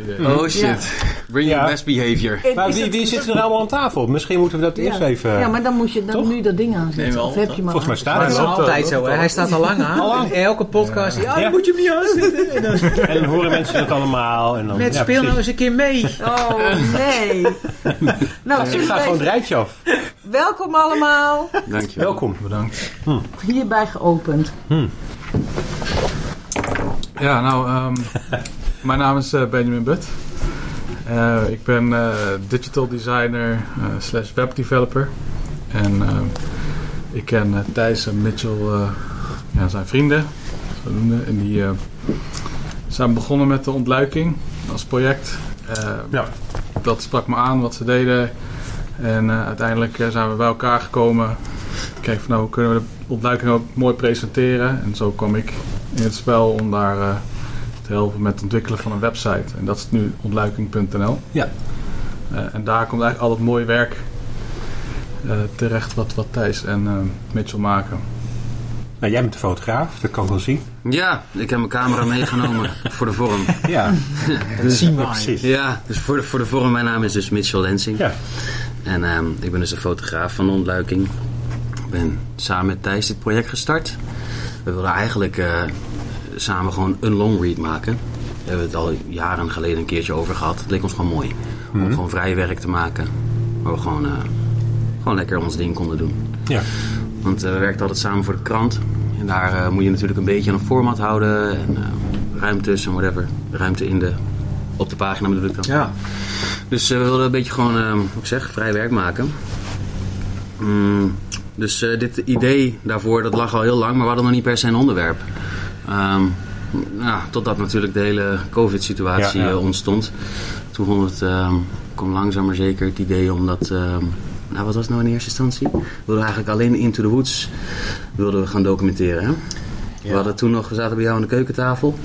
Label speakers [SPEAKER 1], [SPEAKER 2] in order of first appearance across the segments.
[SPEAKER 1] Oh shit. Bring your best behavior.
[SPEAKER 2] Maar
[SPEAKER 3] het-
[SPEAKER 2] wie zitten er allemaal aan tafel? Misschien moeten we dat eerst even...
[SPEAKER 3] Ja, maar dan moet je dan nu dat ding aanzetten.
[SPEAKER 4] Nee,
[SPEAKER 3] of heb je maar
[SPEAKER 2] Volgens mij staat wel.
[SPEAKER 5] altijd zo, hè? Hij staat al lang aan. In elke podcast. Ja,
[SPEAKER 2] Ja.
[SPEAKER 5] dan moet je hem niet aanzetten. En dan,
[SPEAKER 2] En dan horen mensen dat allemaal. En dan,
[SPEAKER 5] met
[SPEAKER 2] ja,
[SPEAKER 5] speel nou eens een keer mee.
[SPEAKER 3] Oh nee. nou,
[SPEAKER 2] Ik ga gewoon het rijtje af.
[SPEAKER 3] welkom allemaal.
[SPEAKER 1] Dankjewel.
[SPEAKER 2] Welkom.
[SPEAKER 5] Bedankt.
[SPEAKER 3] Hierbij geopend.
[SPEAKER 5] Ja, nou, ehm, mijn naam is eh, Benjamin Butt. Eh, ik ben eh, digital designer eh, slash webdeveloper. En ik ken Thijs en Mitchell, ja, zijn vrienden. Zodoende. En die zijn begonnen met de ontluiking als project.
[SPEAKER 2] Ja.
[SPEAKER 5] Dat sprak me aan wat ze deden. En uiteindelijk zijn we bij elkaar gekomen. Kijk van nou, hoe kunnen we de ontluiking ook mooi presenteren. En zo kwam ik in het spel om daar helpen met het ontwikkelen van een website. En dat is nu ontluiking.nl.
[SPEAKER 2] Ja.
[SPEAKER 5] Eh, en daar komt eigenlijk al het mooie werk eh, terecht wat, wat Thijs en eh, Mitchell maken.
[SPEAKER 2] Nou, jij bent de fotograaf, dat kan ik wel zien.
[SPEAKER 1] Ja, ik heb mijn camera meegenomen voor de vorm.
[SPEAKER 2] Ja,
[SPEAKER 5] Dat zien we
[SPEAKER 2] precies.
[SPEAKER 1] Ja, dus voor de, voor de vorm, mijn naam is dus Mitchell Lensing.
[SPEAKER 2] Ja.
[SPEAKER 1] En ehm, ik ben dus een fotograaf van de ontluiking. Ik ben samen met Thijs dit project gestart. We wilden eigenlijk eh, samen gewoon een long read maken. We hebben het al jaren geleden een keertje over gehad. Het leek ons gewoon mooi. Om gewoon vrij werk te maken. Waar we gewoon, eh, gewoon lekker ons ding konden doen.
[SPEAKER 2] Ja.
[SPEAKER 1] Want eh, we werkten altijd samen voor de krant. En daar eh, moet je natuurlijk een beetje aan een format houden. En ruimtes en whatever. Ruimte in de, op de pagina bedoel ik dan.
[SPEAKER 5] Ja.
[SPEAKER 1] Dus we wilden een beetje gewoon, eh, hoe ik zeg, vrij werk maken. Mm, dus dit idee daarvoor, dat lag al heel lang, maar we hadden nog niet per se een onderwerp. Ehm, nou, totdat natuurlijk de hele covid-situatie
[SPEAKER 2] Ja, ja.
[SPEAKER 1] eh, ontstond. Toen vond het, ehm, kwam langzaam maar zeker het idee om dat... ehm, nou, wat was het nou in eerste instantie? We wilden eigenlijk alleen Into the Woods wilden we gaan documenteren. Hè? We hadden toen nog, we zaten bij jou aan de keukentafel.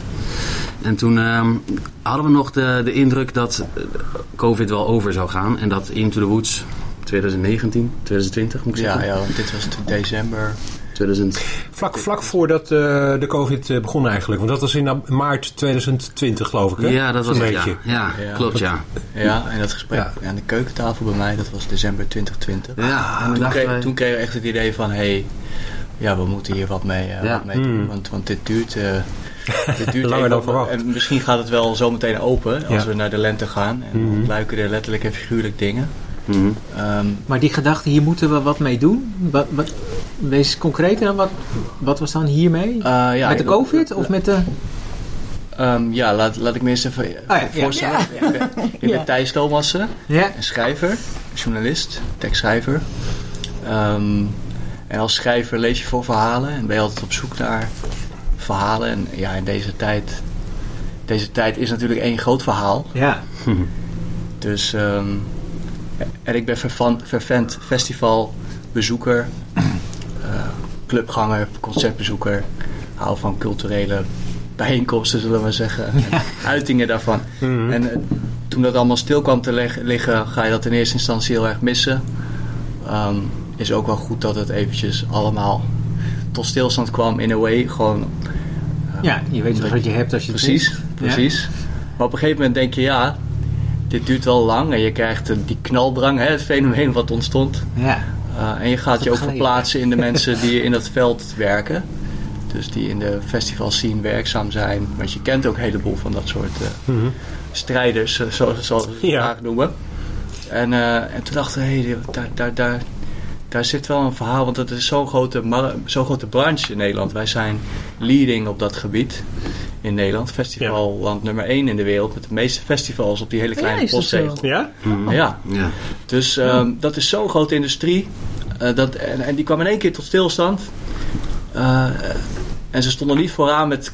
[SPEAKER 1] En toen ehm, hadden we nog de, de indruk dat eh, COVID wel over zou gaan. En dat Into the Woods 2019, 2020 moet ik
[SPEAKER 4] Ja,
[SPEAKER 1] zeggen.
[SPEAKER 4] ja, want dit was december.
[SPEAKER 1] 2000,
[SPEAKER 2] Vlak, vlak voordat eh, de COVID eh, begon eigenlijk. Want dat was in maart 2020 geloof ik hè?
[SPEAKER 1] ja, dat was het,
[SPEAKER 2] beetje.
[SPEAKER 1] ja. Ja,
[SPEAKER 4] Ja.
[SPEAKER 1] klopt ja.
[SPEAKER 4] Ja, en dat gesprek
[SPEAKER 2] Ja.
[SPEAKER 4] aan de keukentafel bij mij, dat was december 2020.
[SPEAKER 1] Ja, en toen
[SPEAKER 4] kreeg,
[SPEAKER 1] wij...
[SPEAKER 4] toen kregen we echt het idee van, hé, hey, ja, we moeten hier wat mee, eh,
[SPEAKER 1] Ja.
[SPEAKER 4] wat mee doen.
[SPEAKER 2] Hmm.
[SPEAKER 4] Want, want dit duurt, eh, dit duurt
[SPEAKER 2] Langer dan verwacht.
[SPEAKER 4] En misschien gaat het wel zometeen open als
[SPEAKER 2] Ja.
[SPEAKER 4] we naar de lente gaan. En
[SPEAKER 2] Mhm.
[SPEAKER 4] ontluiken er letterlijk en figuurlijk dingen.
[SPEAKER 1] Mhm.
[SPEAKER 4] Ehm,
[SPEAKER 6] Maar die gedachte, hier moeten we wat mee doen. Wat, wat, wees concreter dan, wat, wat was dan hiermee?
[SPEAKER 4] eh, ja,
[SPEAKER 6] met de COVID of met de...
[SPEAKER 4] Ehm, ja, laat, laat ik me eerst even
[SPEAKER 6] Ah, ja, ja.
[SPEAKER 4] voorstellen. Ik ben, ik ben
[SPEAKER 3] Ja.
[SPEAKER 4] Thijs Thomassen. Een schrijver, journalist, tekstschrijver. Ehm, en als schrijver lees je voor verhalen en ben je altijd op zoek naar verhalen. En ja, in deze tijd, deze tijd is natuurlijk één groot verhaal.
[SPEAKER 6] ja.
[SPEAKER 4] Dus, en ik ben vervan, vervent festivalbezoeker, eh, clubganger, concertbezoeker. Hou van culturele bijeenkomsten, zullen we maar zeggen. En uitingen daarvan.
[SPEAKER 2] Mhm.
[SPEAKER 4] En eh, toen dat allemaal stil kwam te liggen, ga je dat in eerste instantie heel erg missen. Ehm, is ook wel goed dat het eventjes allemaal tot stilstand kwam in a way. Gewoon, eh,
[SPEAKER 6] ja, je weet wat je hebt als je het
[SPEAKER 4] Precies, precies. Maar op een gegeven moment denk je, ja, dit duurt wel lang. En je krijgt eh, die knaldrang, hè, het fenomeen wat ontstond.
[SPEAKER 6] Ja.
[SPEAKER 4] Uh, en je gaat je ook
[SPEAKER 6] geleden.
[SPEAKER 4] verplaatsen in de mensen die in dat veld werken. Dus die in de festival scene werkzaam zijn. Want je kent ook een heleboel van dat soort eh,
[SPEAKER 2] Mhm.
[SPEAKER 4] strijders, eh, zoals, zoals we ze
[SPEAKER 2] Ja.
[SPEAKER 4] graag noemen. En, eh, en toen dachten we, hey, daar, daar, daar, daar zit wel een verhaal. Want het is zo'n grote, zo'n grote branche in Nederland. Wij zijn leading op dat gebied in Nederland. Festivalland nummer 1 in de wereld. Met de meeste festivals op die hele
[SPEAKER 3] Ja,
[SPEAKER 4] kleine
[SPEAKER 3] zo?
[SPEAKER 4] postzegel.
[SPEAKER 2] Ja?
[SPEAKER 1] Mhm.
[SPEAKER 4] Ja,
[SPEAKER 1] Ja.
[SPEAKER 4] dus ehm, dat is zo'n grote industrie. eh, dat, en, en die kwam in één keer tot stilstand. Eh, en ze stonden niet vooraan met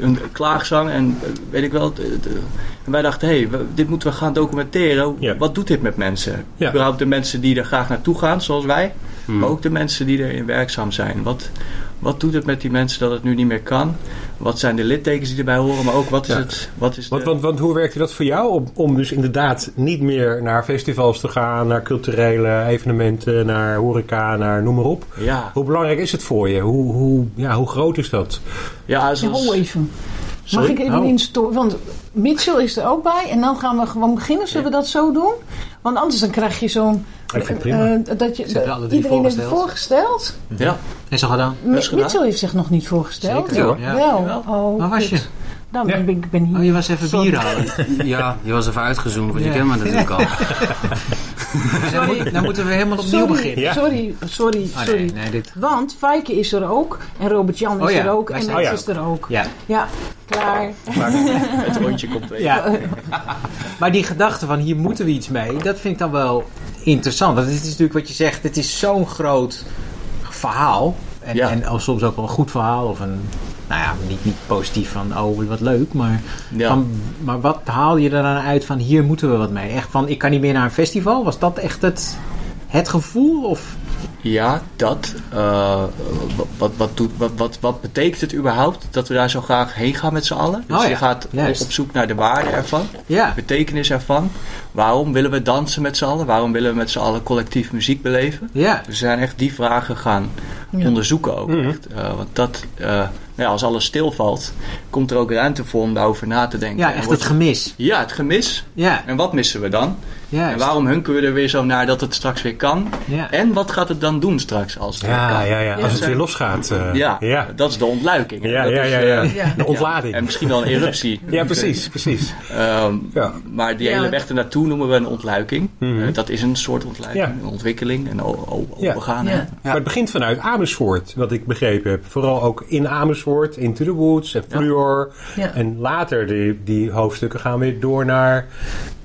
[SPEAKER 4] een klaagzang en eh, weet ik wel. de- de- en wij dachten, hé, hey, dit moeten we gaan documenteren.
[SPEAKER 2] Ja.
[SPEAKER 4] Wat doet dit met mensen?
[SPEAKER 2] Ja.
[SPEAKER 4] Überhaupt de mensen die er graag naartoe gaan, zoals wij.
[SPEAKER 1] Mhm.
[SPEAKER 4] Maar ook de mensen die erin werkzaam zijn. Wat, wat doet het met die mensen dat het nu niet meer kan? Wat zijn de littekens die erbij horen? Maar ook wat is
[SPEAKER 2] Ja.
[SPEAKER 4] het... Wat is
[SPEAKER 2] Want,
[SPEAKER 4] de,
[SPEAKER 2] want, want hoe werkte dat voor jou? Om, om dus inderdaad niet meer naar festivals te gaan, naar culturele evenementen, naar horeca, naar noem maar op.
[SPEAKER 4] ja,
[SPEAKER 2] Hoe belangrijk is het voor je? Hoe, hoe, ja, hoe groot is dat?
[SPEAKER 4] ja,
[SPEAKER 3] Ja,
[SPEAKER 4] zoals,
[SPEAKER 3] even.
[SPEAKER 2] Sorry?
[SPEAKER 3] ik even
[SPEAKER 2] Oh.
[SPEAKER 3] instoren? Want Mitchell is er ook bij. En dan gaan we gewoon beginnen. Zullen we dat zo doen? Want anders dan krijg je zo'n...
[SPEAKER 2] Ik vind het prima.
[SPEAKER 3] eh, dat je, iedereen heeft
[SPEAKER 6] voorgesteld.
[SPEAKER 4] Ja,
[SPEAKER 6] Is al gedaan.
[SPEAKER 3] Mi-
[SPEAKER 4] is gedaan.
[SPEAKER 3] Mitchell heeft zich nog niet voorgesteld.
[SPEAKER 6] Zeker,
[SPEAKER 2] hoor.
[SPEAKER 6] ja.
[SPEAKER 3] Wel. Oh,
[SPEAKER 6] Waar was
[SPEAKER 3] goed.
[SPEAKER 6] je?
[SPEAKER 3] Dan
[SPEAKER 2] Ja.
[SPEAKER 3] ben ik ben hier.
[SPEAKER 6] Oh, je was even
[SPEAKER 3] Sorry.
[SPEAKER 6] bier halen.
[SPEAKER 1] Ja, je was even uitgezoomd, want je kent me natuurlijk al.
[SPEAKER 6] Dan, moet- dan moeten we helemaal opnieuw
[SPEAKER 3] Sorry,
[SPEAKER 6] beginnen.
[SPEAKER 2] Ja.
[SPEAKER 3] sorry, sorry,
[SPEAKER 6] Oh,
[SPEAKER 3] sorry.
[SPEAKER 6] nee, nee, dit.
[SPEAKER 3] Want Fijke is er ook. En Robert Jan is
[SPEAKER 6] Oh ja,
[SPEAKER 3] er ook. En
[SPEAKER 6] zijn-
[SPEAKER 3] Max
[SPEAKER 2] Oh ja.
[SPEAKER 3] is er ook.
[SPEAKER 6] Ja.
[SPEAKER 3] Ja, klaar.
[SPEAKER 4] het rondje komt weer.
[SPEAKER 6] ja. Maar die gedachte van hier moeten we iets mee, dat vind ik dan wel interessant. Want het is natuurlijk wat je zegt, het is zo'n groot verhaal. En,
[SPEAKER 4] Ja.
[SPEAKER 6] en soms ook wel een goed verhaal of een, nou ja, niet, niet positief van oh wat leuk, maar,
[SPEAKER 4] Ja.
[SPEAKER 6] van, maar wat haal je er dan uit van hier moeten we wat mee? Echt van ik kan niet meer naar een festival? Was dat echt het, het gevoel? Of,
[SPEAKER 4] Ja, dat. eh, wat, wat, doet, wat, wat, wat betekent het überhaupt dat we daar zo graag heen gaan met z'n allen? Dus
[SPEAKER 6] Oh ja,
[SPEAKER 4] je gaat
[SPEAKER 6] juist.
[SPEAKER 4] op zoek naar de waarde ervan,
[SPEAKER 6] ja,
[SPEAKER 4] de betekenis ervan. Waarom willen we dansen met z'n allen? Waarom willen we met z'n allen collectief muziek beleven?
[SPEAKER 6] ja,
[SPEAKER 4] Dus we zijn echt die vragen gaan
[SPEAKER 3] Ja.
[SPEAKER 4] onderzoeken ook.
[SPEAKER 2] Mhm.
[SPEAKER 4] echt. Eh, want dat, eh, nou ja, als alles stilvalt, komt er ook ruimte voor om daarover na te denken.
[SPEAKER 6] ja
[SPEAKER 4] En
[SPEAKER 6] echt het gemis.
[SPEAKER 4] Ja, het gemis.
[SPEAKER 6] Ja,
[SPEAKER 4] En wat missen we dan?
[SPEAKER 6] Juist.
[SPEAKER 4] En waarom hunken we er weer zo naar dat het straks weer kan?
[SPEAKER 6] Ja.
[SPEAKER 4] En wat gaat het dan doen straks als het weer
[SPEAKER 2] Ja,
[SPEAKER 4] kan?
[SPEAKER 2] ja, ja. Als het weer losgaat. eh,
[SPEAKER 4] Ja,
[SPEAKER 2] ja.
[SPEAKER 4] dat is de ontluiking. hè.
[SPEAKER 2] Ja,
[SPEAKER 4] Dat
[SPEAKER 2] ja,
[SPEAKER 4] is,
[SPEAKER 2] ja,
[SPEAKER 4] eh,
[SPEAKER 2] ja. De ontlading.
[SPEAKER 4] En misschien wel een eruptie.
[SPEAKER 2] Ja, precies, precies.
[SPEAKER 4] Ehm,
[SPEAKER 2] Ja.
[SPEAKER 4] Maar die
[SPEAKER 3] Ja.
[SPEAKER 4] hele weg ernaartoe noemen we een ontluiking.
[SPEAKER 2] Mhm.
[SPEAKER 4] Eh, dat is een soort ontluiking,
[SPEAKER 2] Ja.
[SPEAKER 4] een ontwikkeling, een overgaan.
[SPEAKER 2] Maar het begint vanuit Amersfoort, wat ik begrepen heb. Vooral ook in Amersfoort, Into the Woods en Fluor.
[SPEAKER 3] Ja.
[SPEAKER 2] En later, die, die hoofdstukken gaan weer door naar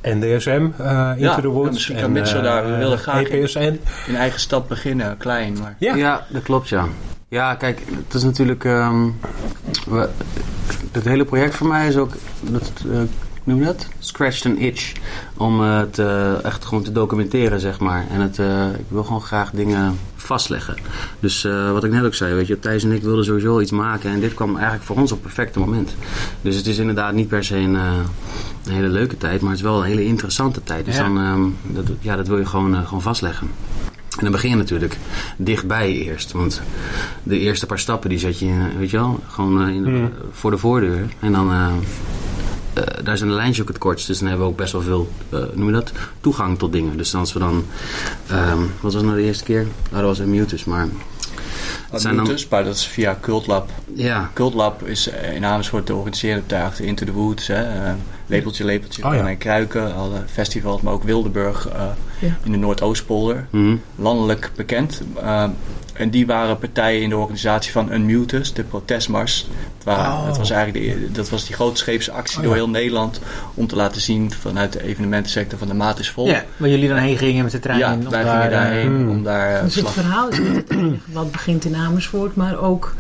[SPEAKER 2] NDSM, eh Into
[SPEAKER 4] Ja,
[SPEAKER 2] the Woods.
[SPEAKER 4] en misschien kan
[SPEAKER 2] en,
[SPEAKER 4] Mitchell
[SPEAKER 2] eh,
[SPEAKER 4] daar- we willen graag in.
[SPEAKER 2] EPSN.
[SPEAKER 4] In eigen stad beginnen, klein. Maar
[SPEAKER 2] Ja.
[SPEAKER 1] Ja, dat klopt, ja. Ja, kijk, het is natuurlijk... ehm, we- het hele project voor mij is ook... Dat, eh, hoe noem je dat? Scratched an itch. Om eh, het eh, echt gewoon te documenteren, zeg maar. En het, eh, ik wil gewoon graag dingen vastleggen. Dus eh, wat ik net ook zei, weet je, Thijs en ik wilden sowieso iets maken. En dit kwam eigenlijk voor ons op het perfecte moment. Dus het is inderdaad niet per se een, eh, een hele leuke tijd, maar het is wel een hele interessante tijd. Dus
[SPEAKER 6] Ja.
[SPEAKER 1] dan, ehm, dat, ja, dat wil je gewoon, eh, gewoon vastleggen. En dan begin je natuurlijk dichtbij eerst. Want de eerste paar stappen die zet je, weet je wel, gewoon in, voor de voordeur. En dan, eh, daar zijn de lijntjes ook het kortst. Dus dan hebben we ook best wel veel, eh, noem je dat, toegang tot dingen. Dus als we dan, ehm, wat was nou de eerste keer? Nou, dat was een Mutus, maar
[SPEAKER 4] dat
[SPEAKER 1] zijn dan-
[SPEAKER 4] maar dat is via Cultlab.
[SPEAKER 1] ja.
[SPEAKER 4] Cultlab is eh, in Amersfoort de organiserende partij achter Into the Woods. Hè. lepeltje, lepeltje,
[SPEAKER 2] Oh ja.
[SPEAKER 4] en Kruiken, alle festivals. Maar ook Wildeburg eh,
[SPEAKER 3] Ja.
[SPEAKER 4] in de Noordoostpolder.
[SPEAKER 1] Mhm.
[SPEAKER 4] landelijk bekend. Eh, en die waren partijen in de organisatie van Unmutus, de protestmars. Het, waren,
[SPEAKER 2] Oh.
[SPEAKER 4] het was eigenlijk de, dat was die grootscheepse actie
[SPEAKER 2] Oh,
[SPEAKER 4] door
[SPEAKER 2] ja.
[SPEAKER 4] heel Nederland om te laten zien vanuit de evenementensector van de maat is vol.
[SPEAKER 6] Ja, waar jullie dan heen gingen met de trein.
[SPEAKER 4] Ja, wij
[SPEAKER 6] daar,
[SPEAKER 4] gingen
[SPEAKER 6] eh,
[SPEAKER 4] daarheen
[SPEAKER 2] Hmm.
[SPEAKER 4] om daar eh,
[SPEAKER 3] Dus het verhaal is niet het enige wat begint in Amersfoort, maar ook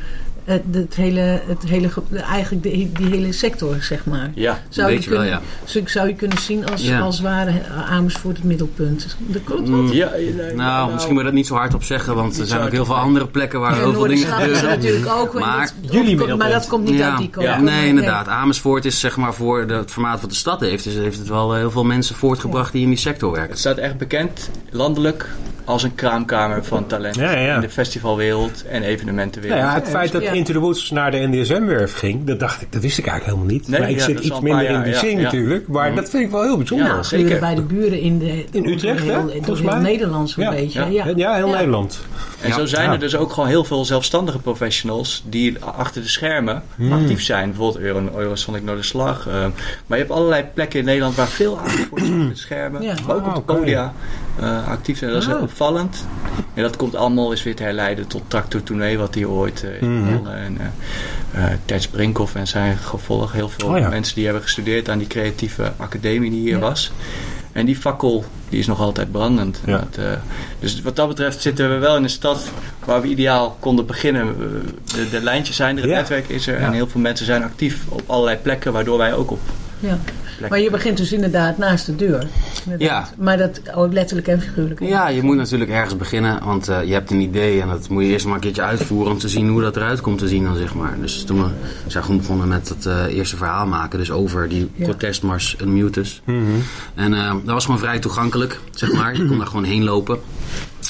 [SPEAKER 3] het, het hele, het hele, ge- eigenlijk de, die hele sector, zeg maar.
[SPEAKER 4] Ja,
[SPEAKER 3] Zou je,
[SPEAKER 1] Weet je wel,
[SPEAKER 3] kunnen,
[SPEAKER 1] ja.
[SPEAKER 3] zou- zou je kunnen zien als,
[SPEAKER 1] Ja.
[SPEAKER 3] als ware Amersfoort het middelpunt. Dat klopt
[SPEAKER 1] Mm.
[SPEAKER 3] wat?
[SPEAKER 4] ja, eh, nee,
[SPEAKER 1] Nou, misschien moet je dat niet zo hardop zeggen, want er zijn ook heel veel andere plekken waar
[SPEAKER 3] Ja,
[SPEAKER 1] heel veel dingen gebeuren.
[SPEAKER 3] natuurlijk ook.
[SPEAKER 1] Maar
[SPEAKER 3] dat-
[SPEAKER 6] jullie.
[SPEAKER 3] Maar dat komt niet
[SPEAKER 1] Ja.
[SPEAKER 3] uit die kant.
[SPEAKER 4] Ja.
[SPEAKER 1] Nee, inderdaad. Amersfoort is zeg maar voor de, het formaat wat de stad heeft, dus heeft het wel eh, heel veel mensen voortgebracht die in die sector werken.
[SPEAKER 4] Het staat echt bekend landelijk als een kraamkamer van talent
[SPEAKER 2] Ja, ja, ja.
[SPEAKER 4] in de festivalwereld en evenementenwereld.
[SPEAKER 2] Nou ja, het feit dat
[SPEAKER 3] Ja.
[SPEAKER 2] Into the Woods naar de NDSM-werf ging, dat dacht ik, dat wist ik eigenlijk helemaal niet.
[SPEAKER 4] Nee,
[SPEAKER 2] maar ik
[SPEAKER 4] ja,
[SPEAKER 2] zit iets
[SPEAKER 4] een
[SPEAKER 2] minder in die
[SPEAKER 4] ja.
[SPEAKER 2] natuurlijk. Maar dat vind ik wel heel bijzonder.
[SPEAKER 4] Zeker.
[SPEAKER 3] bij de buren in, de,
[SPEAKER 2] In Utrecht, hè?
[SPEAKER 3] heel, door
[SPEAKER 2] Volgens
[SPEAKER 3] heel
[SPEAKER 2] mij.
[SPEAKER 3] Nederland zo'n
[SPEAKER 2] Ja.
[SPEAKER 3] beetje.
[SPEAKER 4] Ja.
[SPEAKER 3] Ja.
[SPEAKER 2] Ja, heel
[SPEAKER 3] Ja.
[SPEAKER 2] Nederland.
[SPEAKER 4] En
[SPEAKER 1] Ja.
[SPEAKER 4] zo zijn
[SPEAKER 2] Ja.
[SPEAKER 4] er dus ook gewoon heel veel zelfstandige professionals die achter de schermen
[SPEAKER 2] Hmm.
[SPEAKER 4] actief zijn. Bijvoorbeeld Euro, Eurosonic Noorderslag. eh maar je hebt allerlei plekken in Nederland waar veel aandacht wordt achter de schermen.
[SPEAKER 3] Ja.
[SPEAKER 4] Maar ook
[SPEAKER 2] Ah,
[SPEAKER 4] op de
[SPEAKER 2] oké.
[SPEAKER 4] Eh, actief zijn. Dat is heel
[SPEAKER 3] Ah.
[SPEAKER 4] opvallend. En dat komt allemaal eens weer te herleiden tot Tractor Tournee, wat hier ooit eh,
[SPEAKER 2] Mhm.
[SPEAKER 4] begonnen. En eh eh Terts Brinkhoff en zijn gevolg. Heel veel
[SPEAKER 2] Oh ja.
[SPEAKER 4] mensen die hebben gestudeerd aan die creatieve academie die hier
[SPEAKER 3] Ja.
[SPEAKER 4] was. En die fakkel die is nog altijd brandend. En
[SPEAKER 2] Ja.
[SPEAKER 4] dat, eh, dus wat dat betreft zitten we wel in een stad waar we ideaal konden beginnen. De, de lijntjes zijn er, het
[SPEAKER 2] Ja.
[SPEAKER 4] netwerk is er
[SPEAKER 2] Ja.
[SPEAKER 4] en heel veel mensen zijn actief op allerlei plekken, waardoor wij ook op
[SPEAKER 3] Ja.
[SPEAKER 4] Plek.
[SPEAKER 3] Maar je begint dus inderdaad naast de deur. Inderdaad. Maar dat ook letterlijk en figuurlijk.
[SPEAKER 1] Ja, je moet natuurlijk ergens beginnen, want eh, je hebt een idee en dat moet je eerst maar een keertje uitvoeren om te zien hoe dat eruit komt te zien dan, zeg maar. Dus toen we zijn gewoon begonnen met het eh, eerste verhaal maken, dus over die
[SPEAKER 3] Ja.
[SPEAKER 1] protestmars en mutus. En eh, dat was gewoon vrij toegankelijk, zeg maar. Je kon daar gewoon heen lopen.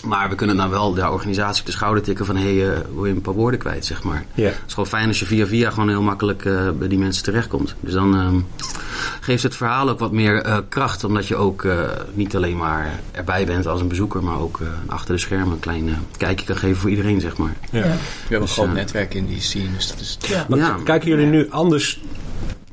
[SPEAKER 1] Maar we kunnen dan wel de organisatie op de schouder tikken van, hé, hey, eh, wil je een paar woorden kwijt, zeg maar.
[SPEAKER 2] Ja.
[SPEAKER 1] Het is gewoon fijn als je via via gewoon heel makkelijk eh, bij die mensen terechtkomt. Dus dan ehm, geeft het verhaal ook wat meer eh, kracht. Omdat je ook eh, niet alleen maar erbij bent als een bezoeker. Maar ook eh, achter de schermen een klein kijkje kan geven voor iedereen, zeg maar.
[SPEAKER 2] Ja.
[SPEAKER 3] Ja.
[SPEAKER 4] We hebben
[SPEAKER 1] Dus,
[SPEAKER 4] een groot netwerk in die scene, dus dat is...
[SPEAKER 3] Ja.
[SPEAKER 2] Maar
[SPEAKER 1] Ja.
[SPEAKER 2] kijken jullie nu anders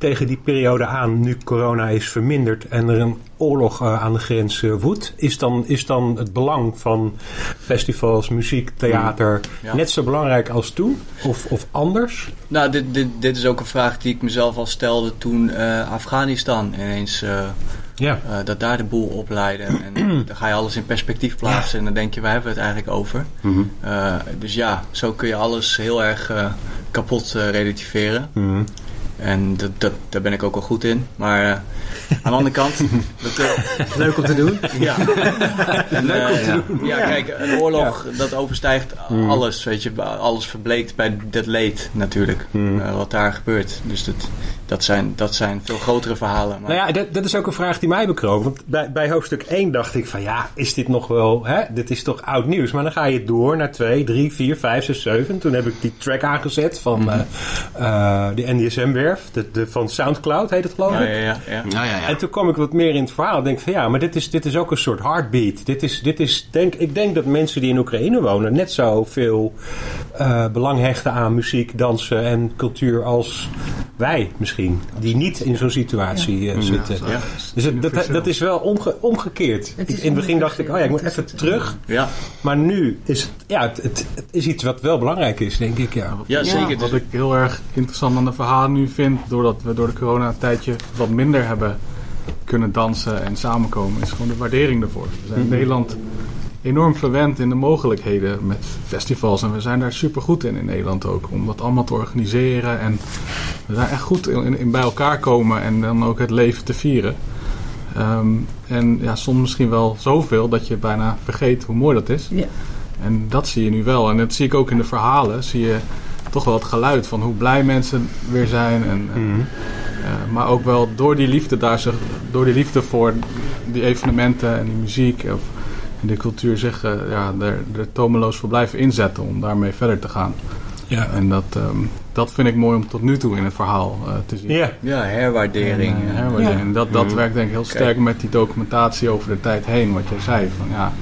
[SPEAKER 2] tegen die periode aan, nu corona is verminderd en er een oorlog eh, aan de grens eh, woedt? Is dan, is dan het belang van festivals, muziek, theater
[SPEAKER 4] Ja.
[SPEAKER 2] net zo belangrijk als toen? Of, of anders?
[SPEAKER 4] Nou, dit, dit, dit is ook een vraag die ik mezelf al stelde toen eh, Afghanistan ineens...
[SPEAKER 2] Ja.
[SPEAKER 4] dat daar de boel opleidde. En dan ga je alles in perspectief plaatsen en dan denk je, waar hebben we het eigenlijk over?
[SPEAKER 1] Mhm.
[SPEAKER 4] Dus ja, zo kun je alles heel erg kapot relativeren.
[SPEAKER 2] Mhm.
[SPEAKER 4] En dat, dat, daar ben ik ook wel goed in. Maar eh, aan de andere kant... Dat, eh,
[SPEAKER 6] Leuk om te doen.
[SPEAKER 4] ja. En, eh,
[SPEAKER 1] ja.
[SPEAKER 4] ja, kijk, een oorlog dat overstijgt alles. Weet je, alles verbleekt bij dat leed natuurlijk. eh, wat daar gebeurt. Dus dat, dat, zijn, dat zijn veel grotere verhalen. Maar,
[SPEAKER 2] Nou ja, dat, dat is ook een vraag die mij bekroop. Want bij, bij hoofdstuk 1 dacht ik van ja, is dit nog wel, hè? dit is toch oud nieuws. Maar dan ga je door naar 2, 3, 4, 5, 6, 7. Toen heb ik die track aangezet van eh eh, de De, de, van Soundcloud heet het geloof
[SPEAKER 4] ja,
[SPEAKER 2] ik.
[SPEAKER 4] ja, ja, ja.
[SPEAKER 1] Ja, ja, ja.
[SPEAKER 2] En toen kwam ik wat meer in het verhaal. Ik denk van ja, maar dit is, dit is ook een soort heartbeat. Dit is, dit is, denk, ik denk dat mensen die in Oekraïne wonen net zoveel eh belang hechten aan muziek, dansen en cultuur als wij misschien. Die niet in zo'n situatie eh, zitten.
[SPEAKER 4] Ja.
[SPEAKER 2] Dus het- dat, dat is wel omge- omgekeerd.
[SPEAKER 3] Het is
[SPEAKER 2] Ik- in het begin dacht ik, oh ja, ik moet even terug.
[SPEAKER 4] Ja,
[SPEAKER 2] Maar nu is het, ja, het, het, het is iets wat wel belangrijk is, denk ik. Ja.
[SPEAKER 4] ja, zeker.
[SPEAKER 5] Wat ik heel erg interessant aan de verhalen nu vind, doordat we door de corona een tijdje wat minder hebben kunnen dansen en samenkomen, is gewoon de waardering ervoor. We zijn in Nederland enorm verwend in de mogelijkheden met festivals en we zijn daar super goed in in Nederland ook, om dat allemaal te organiseren en we zijn echt goed in, in bij elkaar komen en dan ook het leven te vieren. Ehm, en ja, soms misschien wel zoveel dat je bijna vergeet hoe mooi dat is.
[SPEAKER 3] Ja.
[SPEAKER 5] En dat zie je nu wel. En dat zie ik ook in de verhalen. Zie je toch wel het geluid van hoe blij mensen weer zijn. En, en,
[SPEAKER 2] Mhm.
[SPEAKER 5] eh, maar ook wel door die liefde daar zich, door die liefde voor die evenementen en die muziek of, en die cultuur zich ja, er, er tomeloos voor blijven inzetten om daarmee verder te gaan.
[SPEAKER 2] Ja.
[SPEAKER 5] En dat, ehm, dat vind ik mooi om tot nu toe in het verhaal eh, te zien.
[SPEAKER 2] Ja.
[SPEAKER 4] ja, herwaardering.
[SPEAKER 5] En, eh,
[SPEAKER 4] ja.
[SPEAKER 5] herwaardering.
[SPEAKER 3] Ja.
[SPEAKER 5] En dat, dat werkt denk ik heel sterk met die documentatie over de tijd heen. Wat jij zei. Van, ja,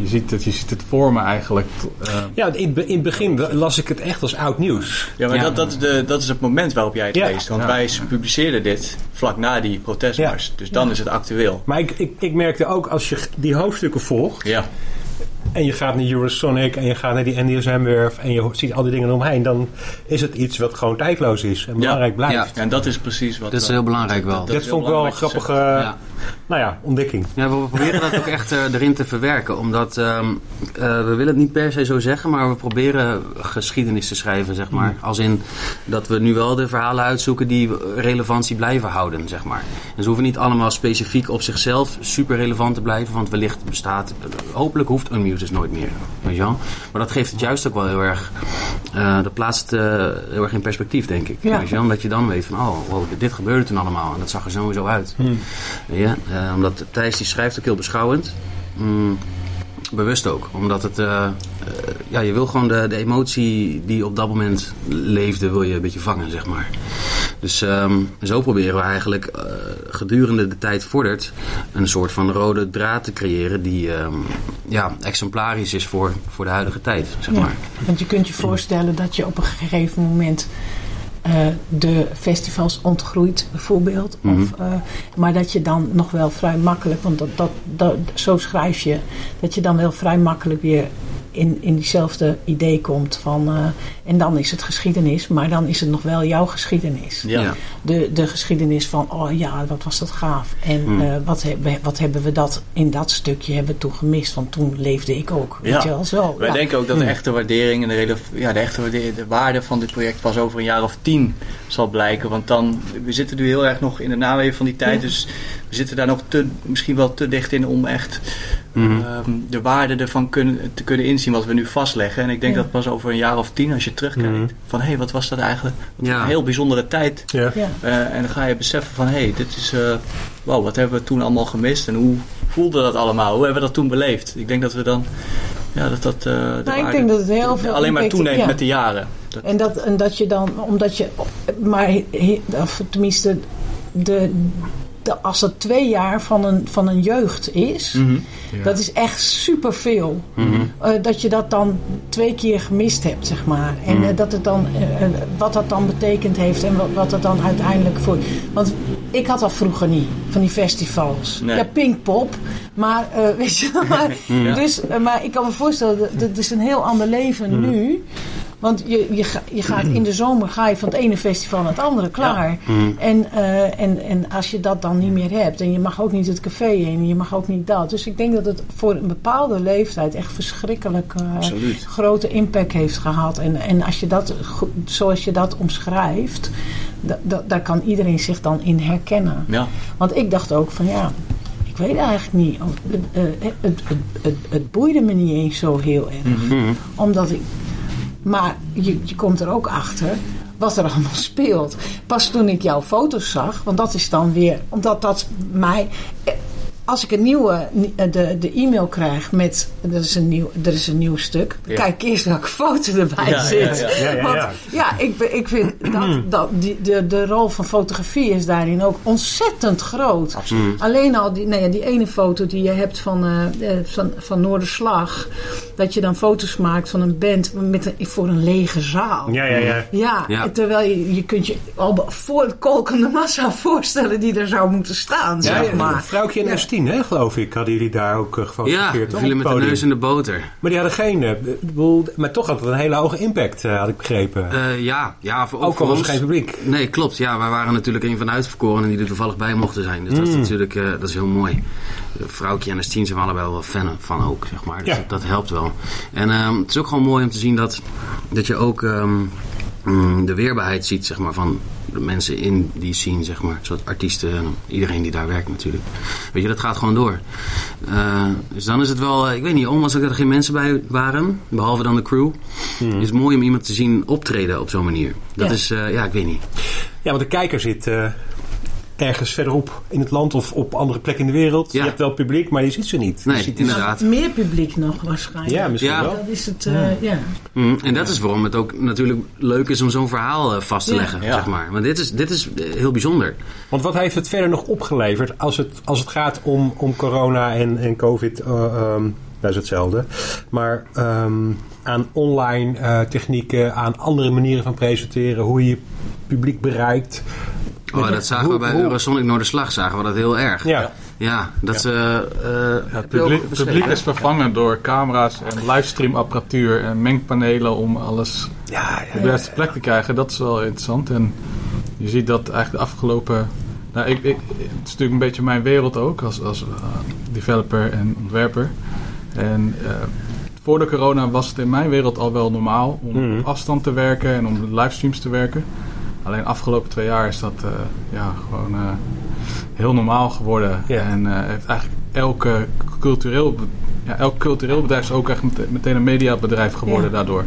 [SPEAKER 5] je, ziet het, je ziet het vormen eigenlijk. eh,
[SPEAKER 2] Ja, in, in het begin las ik het echt als oud nieuws.
[SPEAKER 4] Ja, maar
[SPEAKER 1] Ja.
[SPEAKER 4] Dat, dat, is de, dat is het moment waarop jij het
[SPEAKER 2] Ja.
[SPEAKER 4] leest. Want
[SPEAKER 5] Ja.
[SPEAKER 4] wij publiceerden dit vlak na die protestmars. Dus dan is het actueel.
[SPEAKER 2] Maar ik, ik, ik merkte ook als je die hoofdstukken volgt
[SPEAKER 4] Ja,
[SPEAKER 2] en je gaat naar Eurosonic en je gaat naar die NDSM-werf en je ziet al die dingen omheen, dan is het iets wat gewoon tijdloos is en belangrijk blijft.
[SPEAKER 1] Ja.
[SPEAKER 4] en dat is precies wat...
[SPEAKER 1] Dat is heel belangrijk wel.
[SPEAKER 2] Dat, vond ik wel een grappige
[SPEAKER 1] Ja.
[SPEAKER 2] Nou ja, ontdekking.
[SPEAKER 1] Ja, we proberen dat ook echt eh, erin te verwerken. Omdat ehm, eh, we willen het niet per se zo zeggen, maar we proberen geschiedenis te schrijven, zeg maar. Als in dat we nu wel de verhalen uitzoeken die relevantie blijven houden, zeg maar. En ze hoeven niet allemaal specifiek op zichzelf super relevant te blijven, want wellicht bestaat, hopelijk hoeft Unmuted nooit meer. Weet je wel? Maar dat geeft het juist ook wel heel erg, eh, dat plaatst eh, heel erg in perspectief, denk ik.
[SPEAKER 3] Ja.
[SPEAKER 1] Weet je wel? Omdat je dan weet van, oh, wow, dit gebeurde toen allemaal en dat zag er sowieso uit. Ja, eh, omdat Thijs die schrijft ook heel beschouwend. Mm, bewust ook. Omdat het... eh, eh, ja, je wil gewoon de, de emotie die op dat moment leefde, wil je een beetje vangen, zeg maar. Dus ehm, zo proberen we eigenlijk gedurende de tijd vordert een soort van rode draad te creëren die ehm, ja, exemplarisch is voor, voor de huidige tijd, zeg
[SPEAKER 3] Ja.
[SPEAKER 1] maar.
[SPEAKER 3] Want je kunt je voorstellen dat je op een gegeven moment eh, de festivals ontgroeit, bijvoorbeeld.
[SPEAKER 1] Mhm.
[SPEAKER 3] of, eh, maar dat je dan nog wel vrij makkelijk, want dat, dat, dat, zo schrijf je, dat je dan wel vrij makkelijk weer in, in diezelfde idee komt van... eh, en dan is het geschiedenis, maar dan is het nog wel jouw geschiedenis.
[SPEAKER 4] Ja.
[SPEAKER 3] De, de geschiedenis van, oh ja, wat was dat gaaf. En
[SPEAKER 1] Hmm.
[SPEAKER 3] eh, wat, hebben, wat hebben we dat in dat stukje hebben we toen gemist. Want toen leefde ik ook, weet
[SPEAKER 4] Ja.
[SPEAKER 3] je wel zo.
[SPEAKER 4] Wij
[SPEAKER 3] ja.
[SPEAKER 4] denken ook dat de echte waardering en de, ja, de echte waardering, de waarde van dit project pas over een jaar of tien zal blijken. Want dan, we zitten nu heel erg nog in de naweeën van die tijd.
[SPEAKER 3] Ja.
[SPEAKER 4] Dus we zitten daar nog te, misschien wel te dicht in om echt
[SPEAKER 1] Mhm.
[SPEAKER 4] ehm, de waarde ervan kunnen, te kunnen inzien wat we nu vastleggen. En ik denk
[SPEAKER 3] Ja.
[SPEAKER 4] dat pas over een jaar of tien, als je terugkijkt,
[SPEAKER 2] Mhm.
[SPEAKER 4] van hé, hey, wat was dat eigenlijk? Wat
[SPEAKER 1] Ja.
[SPEAKER 4] Een heel bijzondere tijd.
[SPEAKER 2] Ja.
[SPEAKER 3] Ja.
[SPEAKER 4] Eh, en dan ga je beseffen van, hé, hey, dit is, eh wow, wat hebben we toen allemaal gemist? En hoe voelde dat allemaal? Hoe hebben we dat toen beleefd? Ik denk dat we dan, ja, dat dat... eh, de
[SPEAKER 3] Nou, ik denk dat het heel veel
[SPEAKER 4] alleen maar toeneemt
[SPEAKER 3] ja.
[SPEAKER 4] met de jaren. Dat,
[SPEAKER 3] En dat, en dat je dan, omdat je, maar of tenminste, de, de, als het twee jaar van een, van een jeugd is,
[SPEAKER 4] Mhm.
[SPEAKER 5] Ja.
[SPEAKER 3] dat is echt superveel.
[SPEAKER 1] Mhm.
[SPEAKER 3] Eh, dat je dat dan twee keer gemist hebt, zeg maar. En eh, dat het dan, eh, wat dat dan betekend heeft en wat, wat het dan uiteindelijk voor. Want ik had dat vroeger niet, van die festivals.
[SPEAKER 4] Nee.
[SPEAKER 3] Ja, Pinkpop, maar weet je maar,
[SPEAKER 4] Ja.
[SPEAKER 3] dus, maar ik kan me voorstellen, dat, dat is een heel ander leven nu. Want je, je, je gaat in de zomer ga je van het ene festival naar het andere, klaar. En, eh, en, en als je dat dan niet meer hebt, en je mag ook niet het café in, je mag ook niet dat. Dus ik denk dat het voor een bepaalde leeftijd echt verschrikkelijk eh, grote impact heeft gehad. En, en als je dat, zoals je dat omschrijft, da- da- daar kan iedereen zich dan in herkennen.
[SPEAKER 4] ja.
[SPEAKER 3] Want ik dacht ook van ja, ik weet eigenlijk niet. Het, eh, het, het, het, het boeide me niet eens zo heel erg.
[SPEAKER 1] Mhm.
[SPEAKER 3] Omdat ik. Maar je, je komt er ook achter wat er allemaal speelt. Pas toen ik jouw foto's zag, want dat is dan weer. Omdat dat mij. Als ik een nieuwe, eh, de, de e-mail krijg met. Er is een nieuw, er is een nieuw stuk.
[SPEAKER 4] Ja.
[SPEAKER 3] Kijk eerst welke foto erbij
[SPEAKER 4] Ja,
[SPEAKER 3] zit.
[SPEAKER 4] ja,
[SPEAKER 2] Ja, ja,
[SPEAKER 3] Want
[SPEAKER 2] ja.
[SPEAKER 3] ja, ik, ik vind dat, dat die, de, de rol van fotografie is daarin ook ontzettend groot.
[SPEAKER 4] Absoluut.
[SPEAKER 3] Alleen al die, nou ja, die ene foto die je hebt van, eh, eh, van, van Noorderslag. Dat je dan foto's maakt van een band met een, voor een lege zaal.
[SPEAKER 2] Ja, ja, ja.
[SPEAKER 3] Ja,
[SPEAKER 1] Ja.
[SPEAKER 3] terwijl je, je kunt je al voor het kolkende massa voorstellen die er zou moeten staan,
[SPEAKER 2] Ja,
[SPEAKER 3] zeg
[SPEAKER 2] ja,
[SPEAKER 3] maar.
[SPEAKER 2] Vrouwtje en
[SPEAKER 3] Ja.
[SPEAKER 2] S10, hè, geloof ik, hadden jullie daar ook
[SPEAKER 1] Ja,
[SPEAKER 2] gefotografeerd.
[SPEAKER 1] vielen
[SPEAKER 2] op
[SPEAKER 1] met de neus in de boter.
[SPEAKER 2] Maar die hadden geen, eh, bedoel, maar toch had het een hele hoge impact, eh, had ik begrepen.
[SPEAKER 1] Ja, ja, voor,
[SPEAKER 2] ook
[SPEAKER 1] voor
[SPEAKER 2] al was er geen publiek.
[SPEAKER 1] Nee, klopt. Ja, wij waren natuurlijk een van de uitverkorenen die er toevallig bij mochten zijn. Dus dat is
[SPEAKER 2] Mm.
[SPEAKER 1] natuurlijk dat is heel mooi. Uh, Vrouwtje en Estien zijn we allebei wel fan van ook, zeg maar. Dus
[SPEAKER 2] Ja.
[SPEAKER 1] dat, dat helpt wel. En ehm, het is ook gewoon mooi om te zien dat, dat je ook ehm, mm, de weerbaarheid ziet, zeg maar, van de mensen in die scene, zeg maar. Zoals artiesten en iedereen die daar werkt natuurlijk. Weet je, dat gaat gewoon door. Eh, dus dan is het wel, eh, ik weet niet, ondanks dat er geen mensen bij waren, behalve dan de crew, is het mooi om iemand te zien optreden op zo'n manier. Dat
[SPEAKER 3] Ja.
[SPEAKER 1] is, eh, ja, ik weet niet.
[SPEAKER 2] Ja, want de kijker zit ergens verderop in het land of op andere plekken in de wereld.
[SPEAKER 1] Ja.
[SPEAKER 2] Je hebt wel publiek, maar je ziet ze niet.
[SPEAKER 1] Nee,
[SPEAKER 2] je ziet
[SPEAKER 1] inderdaad.
[SPEAKER 3] Meer publiek nog waarschijnlijk.
[SPEAKER 2] Ja, misschien
[SPEAKER 1] Ja.
[SPEAKER 2] wel.
[SPEAKER 3] Dat is het, eh, ja.
[SPEAKER 1] Mm, en dat is waarom het ook natuurlijk leuk is om zo'n verhaal eh, vast te
[SPEAKER 3] Ja.
[SPEAKER 1] leggen,
[SPEAKER 4] Ja.
[SPEAKER 1] zeg maar. Want dit is, dit is eh, heel bijzonder.
[SPEAKER 2] Want wat heeft het verder nog opgeleverd als het, als het gaat om, om corona en, en covid? eh, ehm, dat is hetzelfde. Maar ehm, aan online eh, technieken, aan andere manieren van presenteren, hoe je je publiek bereikt.
[SPEAKER 1] Oh, dat zagen we bij
[SPEAKER 2] hoe-
[SPEAKER 1] Eurosonic Noorderslag, zagen we dat heel erg.
[SPEAKER 2] Ja,
[SPEAKER 1] Ja, dat ze... eh,
[SPEAKER 5] Ja, het publiek, is vervangen door camera's en livestreamapparatuur en mengpanelen om alles
[SPEAKER 2] ja,
[SPEAKER 5] op de juiste plek te krijgen. Dat is wel interessant. En je ziet dat eigenlijk de afgelopen. Nou, ik, ik, het is natuurlijk een beetje mijn wereld ook als, als eh, developer en ontwerper. En eh, voor de corona was het in mijn wereld al wel normaal om
[SPEAKER 2] Mhm.
[SPEAKER 5] op afstand te werken en om livestreams te werken. Alleen afgelopen twee jaar is dat eh, ja, gewoon eh, heel normaal geworden.
[SPEAKER 2] Ja.
[SPEAKER 5] En eh, heeft eigenlijk elke cultureel, ja, elk cultureel bedrijf is ook echt mete- meteen een mediabedrijf geworden
[SPEAKER 3] Ja.
[SPEAKER 5] daardoor.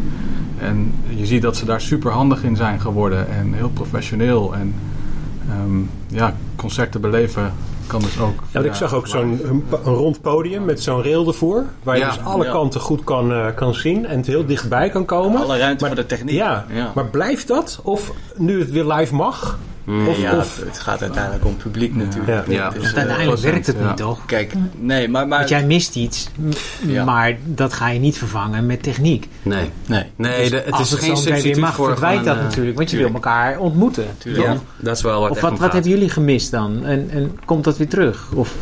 [SPEAKER 5] En je ziet dat ze daar super handig in zijn geworden en heel professioneel. En ehm, ja, concerten beleven kan dus ook.
[SPEAKER 2] Ja, ik zag ook zo'n een, rond podium met zo'n rail ervoor. Waar je
[SPEAKER 1] Ja.
[SPEAKER 2] dus alle
[SPEAKER 4] Ja.
[SPEAKER 2] kanten goed kan, eh, kan zien en het heel dichtbij kan komen.
[SPEAKER 4] Alle ruimte
[SPEAKER 2] Maar-
[SPEAKER 4] voor de techniek.
[SPEAKER 2] Ja,
[SPEAKER 4] Ja.
[SPEAKER 2] maar blijft dat? Of nu het weer live mag. Of-
[SPEAKER 4] ja,
[SPEAKER 2] of-
[SPEAKER 4] het gaat uiteindelijk om publiek natuurlijk.
[SPEAKER 2] Ja.
[SPEAKER 1] Ja.
[SPEAKER 4] Dus,
[SPEAKER 6] Want
[SPEAKER 4] eh,
[SPEAKER 6] uiteindelijk werkt het
[SPEAKER 5] ja.
[SPEAKER 6] niet, toch?
[SPEAKER 4] Kijk, nee, maar... maar
[SPEAKER 6] Want jij mist iets, maar dat ga je niet vervangen met techniek.
[SPEAKER 1] Nee.
[SPEAKER 4] Nee,
[SPEAKER 1] Nee, de- het
[SPEAKER 6] Als
[SPEAKER 1] is
[SPEAKER 6] het
[SPEAKER 1] geen substituut
[SPEAKER 6] mag,
[SPEAKER 1] voor
[SPEAKER 6] verdwijnt dat
[SPEAKER 1] een, eh,
[SPEAKER 6] natuurlijk. Want je wil elkaar ontmoeten.
[SPEAKER 4] tuurlijk.
[SPEAKER 1] Ja, dat is wel wat
[SPEAKER 6] Of
[SPEAKER 1] echt
[SPEAKER 6] wat, wat hebben jullie gemist dan? En, en komt dat weer terug? Of,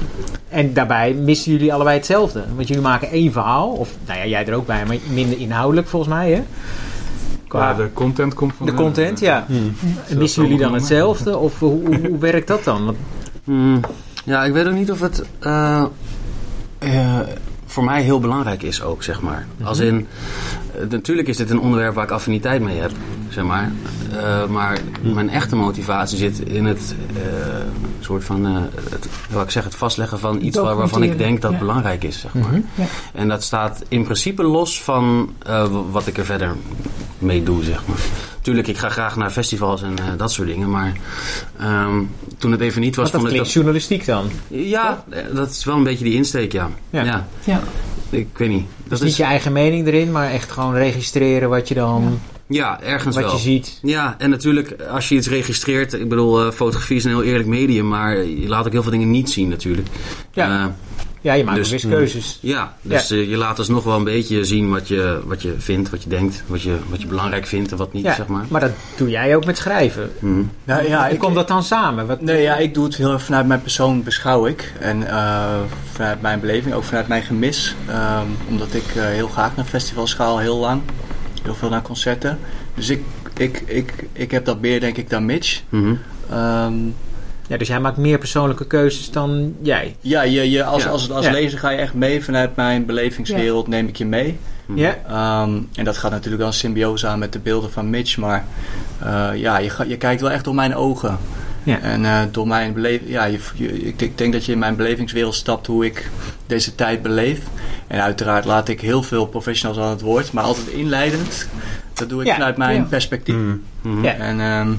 [SPEAKER 6] en daarbij missen jullie allebei hetzelfde. Want jullie maken één verhaal. Of nou ja, jij er ook bij, maar minder inhoudelijk volgens mij. Hè? Qua
[SPEAKER 5] Ja, de content komt van
[SPEAKER 6] de content, ja.
[SPEAKER 2] Hmm.
[SPEAKER 6] En missen jullie dan hetzelfde? Of hoe, hoe, hoe werkt dat dan? Want,
[SPEAKER 1] Mm, ja, ik weet ook niet of het eh, eh, voor mij heel belangrijk is ook, zeg maar. Als in, eh, natuurlijk is dit een onderwerp waar ik affiniteit mee heb, zeg maar. Eh, maar mijn echte motivatie zit in het eh, soort van, het, wat ik zeg, het vastleggen van iets waar- waarvan ik denk dat
[SPEAKER 3] Ja.
[SPEAKER 1] belangrijk is, zeg maar.
[SPEAKER 6] Mhm.
[SPEAKER 3] Ja.
[SPEAKER 1] En dat staat in principe los van wat ik er verder mee doe, zeg maar. Tuurlijk, ik ga graag naar festivals en eh, dat soort dingen, maar ehm, toen het even niet was,
[SPEAKER 6] want dat
[SPEAKER 1] vond ik
[SPEAKER 6] klinkt journalistiek dan.
[SPEAKER 1] ja, eh, dat is wel een beetje die insteek, ja.
[SPEAKER 6] Ja.
[SPEAKER 1] Ja,
[SPEAKER 3] Ja.
[SPEAKER 1] ik weet niet.
[SPEAKER 6] Dus
[SPEAKER 1] Dat
[SPEAKER 6] niet
[SPEAKER 1] is,
[SPEAKER 6] je eigen mening erin, maar echt gewoon registreren wat je dan
[SPEAKER 1] ja, ergens
[SPEAKER 6] wat
[SPEAKER 1] wel.
[SPEAKER 6] je ziet.
[SPEAKER 1] Ja, en natuurlijk, als je iets registreert, ik bedoel, eh, fotografie is een heel eerlijk medium, maar je laat ook heel veel dingen niet zien natuurlijk.
[SPEAKER 6] Ja.
[SPEAKER 1] Eh,
[SPEAKER 6] Ja, je maakt
[SPEAKER 1] Dus-
[SPEAKER 6] ook weer keuzes.
[SPEAKER 1] ja, dus eh, je laat alsnog wel een beetje zien wat je, wat je vindt, wat je denkt, wat je, wat je belangrijk vindt en wat niet,
[SPEAKER 6] Ja,
[SPEAKER 1] zeg maar.
[SPEAKER 6] maar dat doe jij ook met schrijven.
[SPEAKER 1] Mhm.
[SPEAKER 4] Nou, ja,
[SPEAKER 6] Hoe
[SPEAKER 4] ik,
[SPEAKER 6] komt dat dan samen? Wat,
[SPEAKER 4] Nee, ja, ik doe het heel erg vanuit mijn persoon beschouw ik. En eh, vanuit mijn beleving, ook vanuit mijn gemis. Ehm, omdat ik eh, heel graag naar festivals ga, al heel lang. Heel veel naar concerten. Dus ik, ik, ik, ik heb dat meer, denk ik, dan Mitch.
[SPEAKER 1] Mhm.
[SPEAKER 4] Ehm,
[SPEAKER 6] Ja, dus jij maakt meer persoonlijke keuzes dan jij.
[SPEAKER 4] ja, je, je, als,
[SPEAKER 1] Ja.
[SPEAKER 4] als, als
[SPEAKER 6] Ja.
[SPEAKER 4] lezer ga je echt mee. Vanuit mijn belevingswereld neem ik je mee.
[SPEAKER 6] Ja?
[SPEAKER 4] Ehm, en dat gaat natuurlijk wel een symbiose aan met de beelden van Mitch. Maar eh, ja, je, ga- je kijkt wel echt door mijn ogen.
[SPEAKER 6] Ja.
[SPEAKER 4] En eh, door mijn beleving, ja, je, je- ik, ik denk dat je in mijn belevingswereld stapt hoe ik deze tijd beleef. En uiteraard laat ik heel veel professionals aan het woord, maar altijd inleidend. Dat doe ik
[SPEAKER 6] Ja.
[SPEAKER 4] vanuit mijn
[SPEAKER 3] Ja.
[SPEAKER 4] perspectief.
[SPEAKER 1] Mhm.
[SPEAKER 6] Ja.
[SPEAKER 4] En ehm,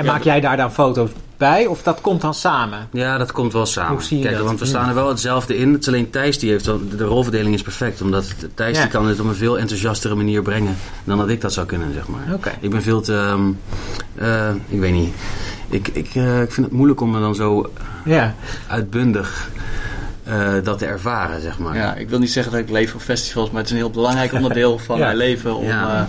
[SPEAKER 6] En
[SPEAKER 4] Ja,
[SPEAKER 6] maak jij daar dan foto's bij of dat komt dan samen?
[SPEAKER 1] Ja, dat komt wel samen.
[SPEAKER 6] Hoe zie je
[SPEAKER 1] Kijk,
[SPEAKER 6] dat?
[SPEAKER 1] want we staan er wel hetzelfde in. Het is alleen Thijs die heeft, de rolverdeling is perfect. Omdat Thijs
[SPEAKER 6] Ja.
[SPEAKER 1] die kan het op een veel enthousiastere manier brengen dan dat ik dat zou kunnen, zeg maar.
[SPEAKER 6] Oké.
[SPEAKER 1] Ik ben veel te, ehm, eh, ik weet niet. Ik, ik, eh, ik vind het moeilijk om me dan zo
[SPEAKER 6] Ja.
[SPEAKER 1] uitbundig eh, dat te ervaren, zeg maar.
[SPEAKER 4] ja, ik wil niet zeggen dat ik leef op festivals, maar het is een heel belangrijk onderdeel van
[SPEAKER 2] Ja.
[SPEAKER 4] mijn leven. Om,
[SPEAKER 1] Ja.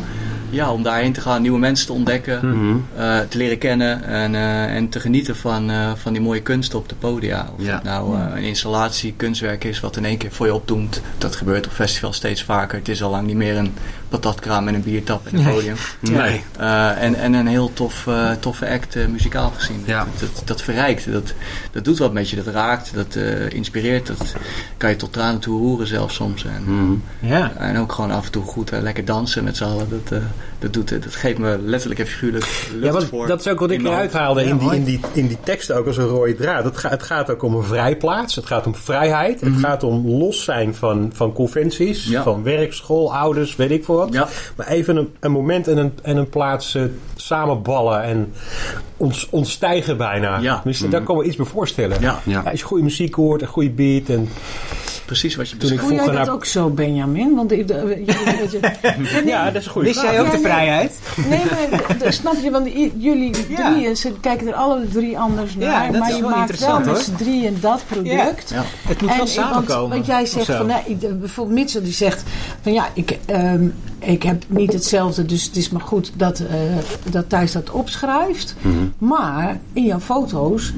[SPEAKER 4] Ja. om daarheen te gaan, nieuwe mensen te ontdekken.
[SPEAKER 1] Mhm.
[SPEAKER 4] eh, te leren kennen en, eh, en te genieten van, eh, van die mooie kunst op de podia. Of
[SPEAKER 1] Ja.
[SPEAKER 4] het nou een installatie, kunstwerk is wat in één keer voor je opdoemt. Dat gebeurt op festivals steeds vaker. Het is al lang niet meer een patatkraam en een biertap en een
[SPEAKER 6] Nee.
[SPEAKER 4] podium.
[SPEAKER 1] Nee.
[SPEAKER 4] Eh, en, en een heel tof, eh, toffe act eh, muzikaal gezien.
[SPEAKER 1] Ja.
[SPEAKER 4] Dat, dat verrijkt, dat, dat doet wat met je, dat raakt, dat eh, inspireert. Dat kan je tot tranen toe roeren zelfs soms. En,
[SPEAKER 1] Mhm.
[SPEAKER 6] Ja.
[SPEAKER 4] en ook gewoon af en toe goed lekker dansen met z'n allen. Dat, eh, dat, doet, dat geeft me letterlijk en figuurlijk lucht
[SPEAKER 2] Ja, want
[SPEAKER 4] voor.
[SPEAKER 2] dat is ook wat ik eruit haalde in, die, in, die, in die tekst ook als een rode draad. Het, gaat het gaat ook om een vrijplaats. Het gaat om vrijheid. Het gaat om los zijn van, van conventies.
[SPEAKER 4] Ja.
[SPEAKER 2] Van werk, school, ouders, weet ik veel wat.
[SPEAKER 4] Ja.
[SPEAKER 2] Maar even een, een moment en een, en een plaats eh, samenballen en ons, ontstijgen bijna.
[SPEAKER 4] Ja.
[SPEAKER 2] Tenminste, daar kan me iets bij voorstellen.
[SPEAKER 4] Ja,
[SPEAKER 1] Ja.
[SPEAKER 2] Ja, als je goede muziek hoort, een goede beat. En,
[SPEAKER 4] precies wat je
[SPEAKER 2] Toen ik
[SPEAKER 4] beschrijft.
[SPEAKER 3] Voel jij
[SPEAKER 2] vroeger
[SPEAKER 3] dat
[SPEAKER 2] naar-
[SPEAKER 3] ook zo, Benjamin? Want
[SPEAKER 2] ja, dat is een goede
[SPEAKER 6] Wist jij ook
[SPEAKER 3] Ja,
[SPEAKER 6] de vrijheid?
[SPEAKER 3] Nee, maar snap je, want i- jullie
[SPEAKER 6] Ja.
[SPEAKER 3] drieën ze kijken er alle drie anders
[SPEAKER 6] Ja,
[SPEAKER 3] naar.
[SPEAKER 6] dat
[SPEAKER 3] maar
[SPEAKER 6] is
[SPEAKER 3] je
[SPEAKER 6] wel
[SPEAKER 3] maakt wel met z'n drieën dat product.
[SPEAKER 4] Ja.
[SPEAKER 6] Het moet wel samenkomen.
[SPEAKER 3] Want, jij zegt van, nee, ik- bijvoorbeeld Mitchell die zegt van ja, ik, ehm, ik heb niet hetzelfde, dus het is maar goed dat, eh, dat Thijs dat opschrijft.
[SPEAKER 1] Mhm.
[SPEAKER 3] Maar in jouw foto's,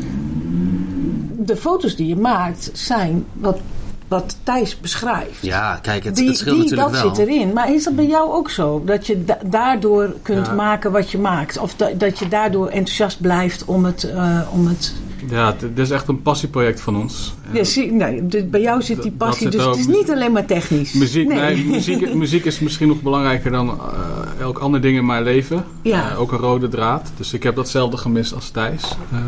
[SPEAKER 3] de foto's die je maakt zijn wat, wat Thijs beschrijft.
[SPEAKER 1] Ja, kijk, het,
[SPEAKER 3] Die,
[SPEAKER 1] het scheelt
[SPEAKER 3] die,
[SPEAKER 1] natuurlijk
[SPEAKER 3] dat
[SPEAKER 1] wel.
[SPEAKER 3] zit erin. Maar is dat bij jou ook zo? Dat je da- daardoor kunt
[SPEAKER 5] Ja.
[SPEAKER 3] maken wat je maakt? Of da- dat je daardoor enthousiast blijft om het... eh, om het
[SPEAKER 5] Ja, het- dit is echt een passieproject van ons.
[SPEAKER 3] Ja, zie, nee, bij jou zit die passie.
[SPEAKER 5] zit
[SPEAKER 3] Dus het is niet alleen maar technisch.
[SPEAKER 5] Muziek, nee. muziek, muziek is misschien nog belangrijker dan eh, elk ander ding in mijn leven.
[SPEAKER 3] Ja.
[SPEAKER 5] Eh, ook een rode draad. Dus ik heb datzelfde gemist als Thijs. Ehm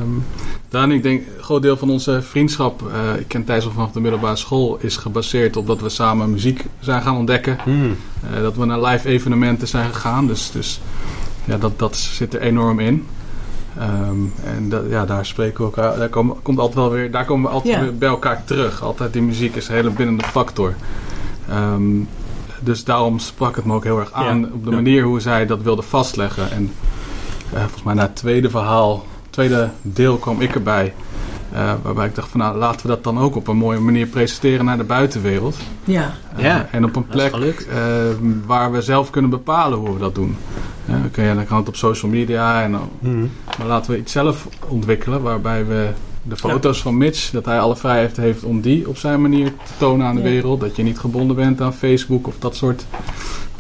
[SPEAKER 5] Daan, ik denk, een groot deel van onze vriendschap, eh, ik ken Thijs al vanaf de middelbare school, is gebaseerd op dat we samen muziek zijn gaan ontdekken.
[SPEAKER 2] Hmm.
[SPEAKER 5] Eh, dat we naar live evenementen zijn gegaan. Dus, dus ja, dat, dat zit er enorm in. Ehm, en dat, ja, daar spreken we elkaar. Daar, komen, komt altijd wel weer, daar komen we altijd
[SPEAKER 3] Ja.
[SPEAKER 5] weer bij elkaar terug. Altijd die muziek is een hele bindende factor. Ehm, dus daarom sprak het me ook heel erg aan
[SPEAKER 2] Ja.
[SPEAKER 5] op de
[SPEAKER 2] Ja.
[SPEAKER 5] manier hoe zij dat wilde vastleggen. En eh, volgens mij na het tweede verhaal, tweede deel kwam ik erbij. eh, waarbij ik dacht van nou laten we dat dan ook op een mooie manier presenteren naar de buitenwereld.
[SPEAKER 3] Ja.
[SPEAKER 5] Eh,
[SPEAKER 6] Ja,
[SPEAKER 5] en op een plek eh, waar we zelf kunnen bepalen hoe we dat doen. Ja, dan, kun je, dan kan het op social media. En dan,
[SPEAKER 2] Mhm.
[SPEAKER 5] maar laten we iets zelf ontwikkelen waarbij we de foto's van Mitch, dat hij alle vrijheid heeft om die op zijn manier te tonen aan de
[SPEAKER 3] Ja.
[SPEAKER 5] wereld. Dat je niet gebonden bent aan Facebook of dat soort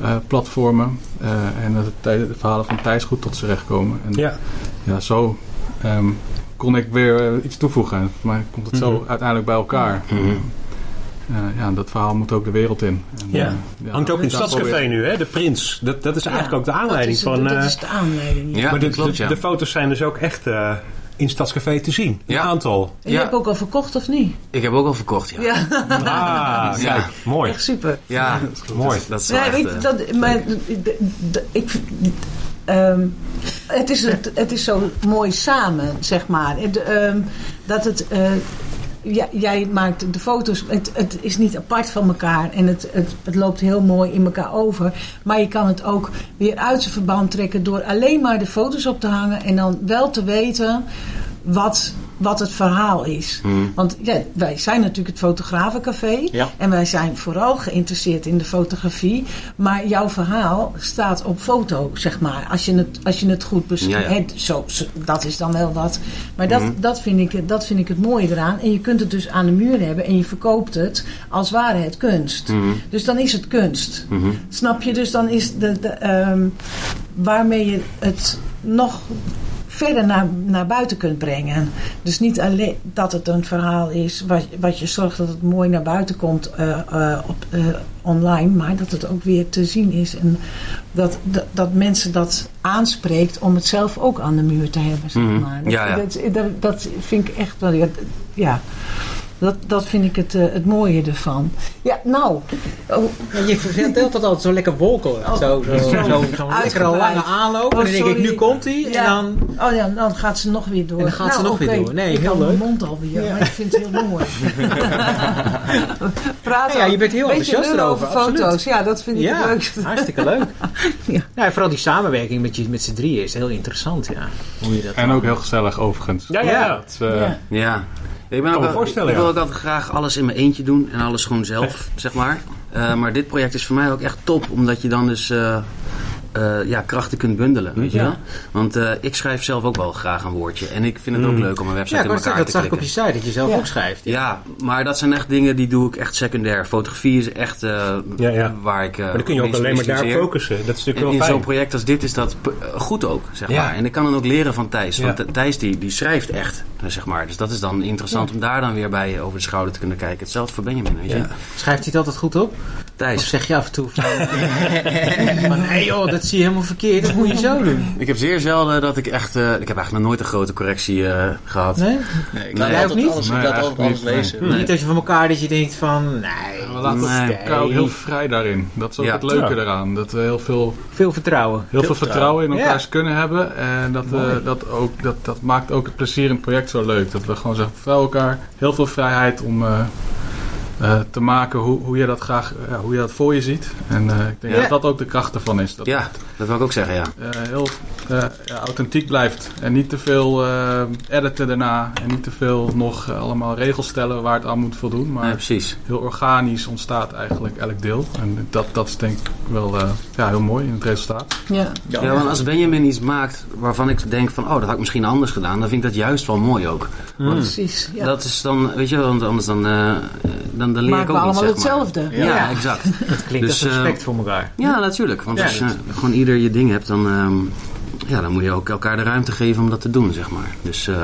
[SPEAKER 5] eh, platformen. Eh, en dat het, de verhalen van Thijs goed tot z'n recht komen. En
[SPEAKER 2] Ja.
[SPEAKER 5] ja, zo ehm, kon ik weer eh, iets toevoegen. Mij komt het zo
[SPEAKER 2] Mhm.
[SPEAKER 5] uiteindelijk bij elkaar. Eh, ja, dat verhaal moet ook de wereld in. En,
[SPEAKER 2] Ja.
[SPEAKER 5] eh, ja,
[SPEAKER 2] Hangt ook in het Stadscafé
[SPEAKER 5] probeer-
[SPEAKER 2] nu, hè? De Prins. Dat, dat is eigenlijk ook de aanleiding
[SPEAKER 3] dat is,
[SPEAKER 2] van...
[SPEAKER 3] Dat
[SPEAKER 2] eh,
[SPEAKER 3] is de aanleiding. Ja.
[SPEAKER 1] Ja,
[SPEAKER 2] maar de,
[SPEAKER 1] klopt,
[SPEAKER 2] de,
[SPEAKER 1] ja.
[SPEAKER 2] de foto's zijn dus ook echt eh, in het Stadscafé te zien.
[SPEAKER 1] Ja.
[SPEAKER 2] Een aantal.
[SPEAKER 3] En je
[SPEAKER 1] Ja.
[SPEAKER 3] hebt ook al verkocht of niet?
[SPEAKER 1] Ik heb ook al verkocht, ja.
[SPEAKER 3] Ja,
[SPEAKER 2] Ah,
[SPEAKER 1] Ja.
[SPEAKER 2] kijk. Mooi.
[SPEAKER 3] echt super.
[SPEAKER 1] Ja,
[SPEAKER 2] Mooi.
[SPEAKER 1] Dat is
[SPEAKER 3] Ja,
[SPEAKER 1] echt,
[SPEAKER 3] ik,
[SPEAKER 1] eh,
[SPEAKER 3] dat, maar, ik, ehm, het, is, het, het is zo mooi samen, zeg maar. Het, ehm, dat het... eh, ja, jij maakt de foto's, het, het is niet apart van elkaar en het, het, het loopt heel mooi in elkaar over. Maar je kan het ook weer uit zijn verband trekken door alleen maar de foto's op te hangen en dan wel te weten wat, wat het verhaal is.
[SPEAKER 1] Mhm.
[SPEAKER 3] Want ja, wij zijn natuurlijk het fotografencafé.
[SPEAKER 4] Ja.
[SPEAKER 3] En wij zijn vooral geïnteresseerd in de fotografie. Maar jouw verhaal staat op foto, zeg maar. Als je het, als je het goed beschrijft.
[SPEAKER 1] Ja.
[SPEAKER 3] Zo, zo- dat is dan wel wat. Maar dat,
[SPEAKER 1] Mhm.
[SPEAKER 3] dat, vind ik, dat vind ik het mooie eraan. En je kunt het dus aan de muur hebben. En je verkoopt het als ware het kunst.
[SPEAKER 1] mhm,
[SPEAKER 3] Dus dan is het kunst. Snap je? Dus dan is de, de, ehm, waarmee je het nog verder naar, naar buiten kunt brengen. Dus niet alleen dat het een verhaal is wat, wat je zorgt dat het mooi naar buiten komt eh, eh, op, eh, online, maar dat het ook weer te zien is en dat, dat, dat mensen dat aanspreekt om het zelf ook aan de muur te hebben. Zeg
[SPEAKER 1] Mhm.
[SPEAKER 3] maar.
[SPEAKER 1] Ja, ja.
[SPEAKER 3] Dat, dat, dat vind ik echt wel. Ja. Dat, dat vind ik het, eh, het mooie ervan. Ja, nou. Oh,
[SPEAKER 6] Ja, je vertelt dat altijd zo lekker wolkelijk.
[SPEAKER 3] Oh.
[SPEAKER 6] Zo, zo, zo, zo'n lekkere
[SPEAKER 3] Uitgebreid.
[SPEAKER 6] lange aanloop.
[SPEAKER 3] Oh,
[SPEAKER 6] en dan denk ik, nu komt hij.
[SPEAKER 3] Ja.
[SPEAKER 6] En dan...
[SPEAKER 3] Oh ja, dan gaat ze nog weer door.
[SPEAKER 6] En dan gaat ze nog weer door. Nee,
[SPEAKER 3] ik
[SPEAKER 6] heel leuk.
[SPEAKER 3] mijn mond alweer, maar ik vind het heel mooi. Praten.
[SPEAKER 6] Ja, je bent heel enthousiast erover,
[SPEAKER 3] over foto's.
[SPEAKER 6] absoluut.
[SPEAKER 3] Ja, dat vind ik
[SPEAKER 6] Ja,
[SPEAKER 3] leukste.
[SPEAKER 6] hartstikke leuk.
[SPEAKER 3] Ja.
[SPEAKER 6] ja. vooral die samenwerking met, je, met z'n drieën is heel interessant. Ja. Hoe je dat
[SPEAKER 5] En ook heel gezellig overigens.
[SPEAKER 2] Ja, ja, ja.
[SPEAKER 5] Dat, eh,
[SPEAKER 3] Ja.
[SPEAKER 1] Ik, ben
[SPEAKER 2] voorstellen,
[SPEAKER 1] ik wil ook altijd graag alles in mijn eentje doen en alles gewoon zelf, zeg maar. Eh, maar dit project is voor mij ook echt top, omdat je dan dus eh, ja, krachten kunt bundelen, weet je
[SPEAKER 3] Ja.
[SPEAKER 1] wel? Want eh, ik schrijf zelf ook wel graag een woordje. En ik vind het ook
[SPEAKER 2] Mm.
[SPEAKER 1] leuk om een
[SPEAKER 6] Ja,
[SPEAKER 1] website
[SPEAKER 6] ik
[SPEAKER 1] in elkaar
[SPEAKER 6] zeggen, dat
[SPEAKER 1] te
[SPEAKER 6] zag ik op
[SPEAKER 1] klikken.
[SPEAKER 6] je site, dat je zelf
[SPEAKER 3] Ja.
[SPEAKER 6] ook schrijft.
[SPEAKER 1] Ja, maar dat zijn echt dingen die doe ik echt secundair. Fotografie is echt eh,
[SPEAKER 2] Ja, ja.
[SPEAKER 1] waar ik. eh,
[SPEAKER 2] Maar dan kun je ook alleen maar daar focussen. Dat is
[SPEAKER 1] En
[SPEAKER 2] natuurlijk
[SPEAKER 1] in
[SPEAKER 2] wel
[SPEAKER 1] zo'n
[SPEAKER 2] fijn.
[SPEAKER 1] project als dit is dat goed ook, zeg
[SPEAKER 2] Ja.
[SPEAKER 1] maar. En ik kan dan ook leren van Thijs. Want
[SPEAKER 2] Ja.
[SPEAKER 1] Thijs die, die schrijft echt, zeg maar. Dus dat is dan interessant om daar dan weer bij over de schouder te kunnen kijken. Hetzelfde voor Benjamin, weet je.
[SPEAKER 2] Ja.
[SPEAKER 6] Schrijft hij het altijd goed op? Of
[SPEAKER 1] Thijs.
[SPEAKER 6] zeg je af en toe van... van hé joh, dat zie je helemaal verkeerd. Dat moet je zo doen.
[SPEAKER 1] Ik heb zeer zelden dat ik echt... eh, ik heb eigenlijk nog nooit een grote correctie eh, gehad.
[SPEAKER 6] Nee?
[SPEAKER 4] Nee, ik
[SPEAKER 1] Nee,
[SPEAKER 4] laat
[SPEAKER 6] ook
[SPEAKER 4] altijd
[SPEAKER 6] niet?
[SPEAKER 4] alles,
[SPEAKER 5] Nee,
[SPEAKER 4] ik laat altijd alles
[SPEAKER 5] niet, nee.
[SPEAKER 4] lezen.
[SPEAKER 1] Nee.
[SPEAKER 6] Niet als je van elkaar dat je denkt van... Nee,
[SPEAKER 5] we laten
[SPEAKER 1] Nee.
[SPEAKER 5] elkaar ook heel vrij daarin. Dat is ook
[SPEAKER 1] Ja.
[SPEAKER 5] het leuke
[SPEAKER 2] Ja.
[SPEAKER 5] eraan. Dat we heel veel,
[SPEAKER 6] veel vertrouwen.
[SPEAKER 5] heel veel vertrouwen in
[SPEAKER 6] Ja.
[SPEAKER 5] elkaars kunnen hebben. En dat, eh, dat, ook, dat, dat maakt ook het plezier in het project zo leuk. Dat we gewoon zeggen, vertrouw elkaar. Heel veel vrijheid om eh, eh, te maken hoe, hoe je dat graag ja, hoe je dat voor je ziet. En eh, ik denk
[SPEAKER 1] Ja.
[SPEAKER 5] dat dat ook de kracht ervan is. Dat
[SPEAKER 1] Ja, dat wil ik ook zeggen, ja.
[SPEAKER 5] eh, heel eh, ja, authentiek blijft. En niet te veel eh, editen daarna. En niet te veel nog eh, allemaal regels stellen waar het aan moet voldoen. Maar
[SPEAKER 1] Nee, precies.
[SPEAKER 5] heel organisch ontstaat eigenlijk elk deel. En dat, dat is denk ik wel eh, ja, heel mooi in het resultaat.
[SPEAKER 3] Ja.
[SPEAKER 1] Ja, want als Benjamin iets maakt waarvan ik denk van... Oh, dat had ik misschien anders gedaan. Dan vind ik dat juist wel mooi ook. Want
[SPEAKER 3] Precies. Ja.
[SPEAKER 1] dat is dan... Weet je wel, want anders dan... eh, dan, dan leer
[SPEAKER 3] Maken
[SPEAKER 1] ik
[SPEAKER 3] we
[SPEAKER 1] ook
[SPEAKER 3] allemaal
[SPEAKER 1] niet, zeg maar.
[SPEAKER 3] hetzelfde.
[SPEAKER 1] Ja,
[SPEAKER 6] Ja.
[SPEAKER 1] exact.
[SPEAKER 6] Dat klinkt
[SPEAKER 1] Dus,
[SPEAKER 6] als
[SPEAKER 1] eh,
[SPEAKER 6] respect voor elkaar.
[SPEAKER 1] Ja, natuurlijk. Want
[SPEAKER 6] Ja,
[SPEAKER 1] als je gewoon ieder je ding hebt, dan, ehm, ja, dan moet je ook elkaar de ruimte geven om dat te doen, zeg maar. Dus eh,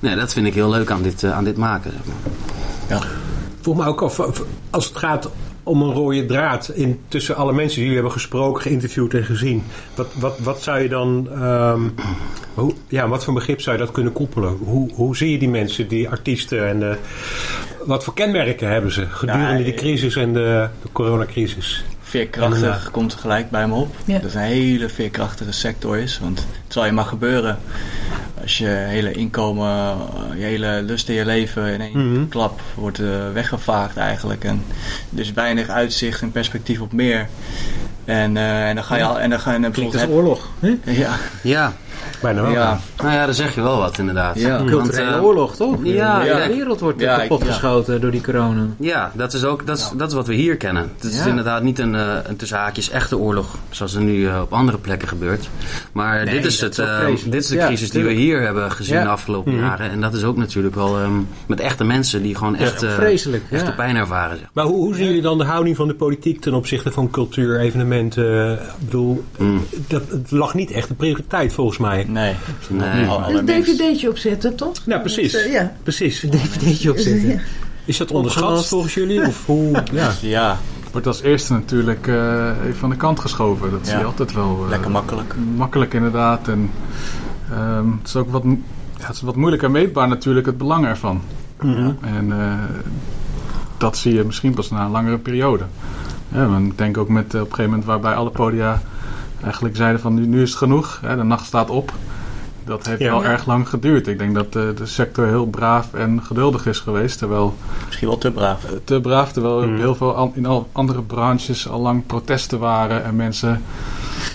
[SPEAKER 1] nee, dat vind ik heel leuk aan dit, eh, aan dit maken. Zeg maar.
[SPEAKER 2] Vroeg me ook af, als het gaat om een rode draad in, tussen alle mensen die jullie hebben gesproken, geïnterviewd en gezien. Wat, wat, wat zou je dan, ehm, hoe, ja, wat voor begrip zou je dat kunnen koppelen? Hoe, hoe zie je die mensen, die artiesten en de, wat voor kenmerken hebben ze gedurende
[SPEAKER 4] Ja,
[SPEAKER 2] die crisis en de, de coronacrisis?
[SPEAKER 4] Veerkrachtig
[SPEAKER 2] En,
[SPEAKER 4] komt gelijk bij me op.
[SPEAKER 3] Ja.
[SPEAKER 4] Dat het een hele veerkrachtige sector is. Want het zal je maar gebeuren. Als je hele inkomen, eh, je hele lust in je leven in één
[SPEAKER 2] Mhm.
[SPEAKER 4] klap wordt eh, weggevaagd eigenlijk. En dus weinig uitzicht en perspectief op meer. En, eh, en dan ga je al. En dan ga je
[SPEAKER 6] Klinkt oorlog. hè?
[SPEAKER 4] ja,
[SPEAKER 1] Ja,
[SPEAKER 2] Bijna wel.
[SPEAKER 4] Ja,
[SPEAKER 1] Nou ja, daar zeg je wel wat inderdaad.
[SPEAKER 4] Ja.
[SPEAKER 6] Culturele
[SPEAKER 1] eh,
[SPEAKER 6] oorlog, toch?
[SPEAKER 1] ja,
[SPEAKER 6] de
[SPEAKER 4] ja.
[SPEAKER 6] wereld wordt
[SPEAKER 4] Ja,
[SPEAKER 6] kapot
[SPEAKER 4] ik- ja.
[SPEAKER 6] geschoten door die corona.
[SPEAKER 1] Ja, dat is ook dat is, dat is wat we hier kennen. Het is
[SPEAKER 6] Ja.
[SPEAKER 1] inderdaad niet een, eh, een tussen haakjes echte oorlog zoals er nu eh, op andere plekken gebeurt. Maar
[SPEAKER 6] Nee,
[SPEAKER 1] dit, is het,
[SPEAKER 6] is
[SPEAKER 1] eh, dit is de
[SPEAKER 6] Ja,
[SPEAKER 1] crisis die we hier hebben gezien
[SPEAKER 6] Ja.
[SPEAKER 1] de afgelopen
[SPEAKER 2] Mhm.
[SPEAKER 1] jaren. En dat is ook natuurlijk wel ehm, met echte mensen die gewoon echt,
[SPEAKER 6] Vreselijk,
[SPEAKER 1] echte pijn ervaren. zeg.
[SPEAKER 2] Maar hoe, hoe zien jullie dan de houding van de politiek ten opzichte van cultuur, evenementen? Ik bedoel,
[SPEAKER 1] Mm.
[SPEAKER 2] dat, het lag niet echt de prioriteit volgens mij.
[SPEAKER 4] Nee.
[SPEAKER 1] Nee.
[SPEAKER 4] Al-
[SPEAKER 3] Een dvd'tje opzetten, toch?
[SPEAKER 2] Nou, precies.
[SPEAKER 3] Dus, eh, ja.
[SPEAKER 2] Precies.
[SPEAKER 6] Een dvd'tje opzetten.
[SPEAKER 3] Ja.
[SPEAKER 2] Is dat onderschat
[SPEAKER 6] Opgelast.
[SPEAKER 2] volgens jullie? Of hoe? Ja.
[SPEAKER 4] Ja,
[SPEAKER 5] Wordt als eerste natuurlijk eh, even van de kant geschoven. Dat zie je
[SPEAKER 4] Ja.
[SPEAKER 5] altijd wel. eh,
[SPEAKER 4] lekker makkelijk.
[SPEAKER 5] makkelijk inderdaad. En ehm, het is ook wat, ja, het is wat moeilijker meetbaar natuurlijk, het belang ervan.
[SPEAKER 2] Mhm.
[SPEAKER 5] En eh, dat zie je misschien pas na een langere periode. Ja, want ik denk ook met op een gegeven moment waarbij alle podia eigenlijk zeiden van nu, nu is het genoeg, hè, de nacht staat op. Dat heeft
[SPEAKER 2] Ja.
[SPEAKER 5] wel
[SPEAKER 3] Ja.
[SPEAKER 5] erg lang geduurd. Ik denk dat eh, de sector heel braaf en geduldig is geweest. Terwijl
[SPEAKER 4] Misschien wel te braaf.
[SPEAKER 5] eh, te braaf, terwijl er
[SPEAKER 2] Mhm.
[SPEAKER 5] heel veel an- in al andere branches al lang protesten waren en mensen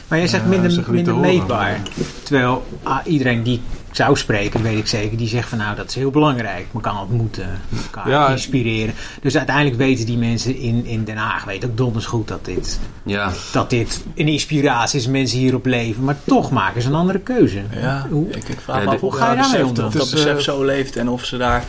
[SPEAKER 6] Maar jij zegt
[SPEAKER 5] Ja,
[SPEAKER 6] minder,
[SPEAKER 5] zich
[SPEAKER 6] minder meetbaar. Terwijl ah, iedereen die zou spreken, weet ik zeker, die zegt van nou dat is heel belangrijk. Elkaar ontmoeten, elkaar
[SPEAKER 5] Ja.
[SPEAKER 6] inspireren. Dus uiteindelijk weten die mensen in, in Den Haag, weten ook donders goed dat dit,
[SPEAKER 1] Ja,
[SPEAKER 6] dat dit een inspiratie is, mensen hierop leven. Maar toch maken ze een andere keuze.
[SPEAKER 4] Ja,
[SPEAKER 6] Hoe-
[SPEAKER 4] ik, ik vraag
[SPEAKER 1] Ja,
[SPEAKER 4] me af hoe
[SPEAKER 6] ga je daarmee om?
[SPEAKER 4] Of dat besef
[SPEAKER 5] eh,
[SPEAKER 4] zo leeft en of ze daar,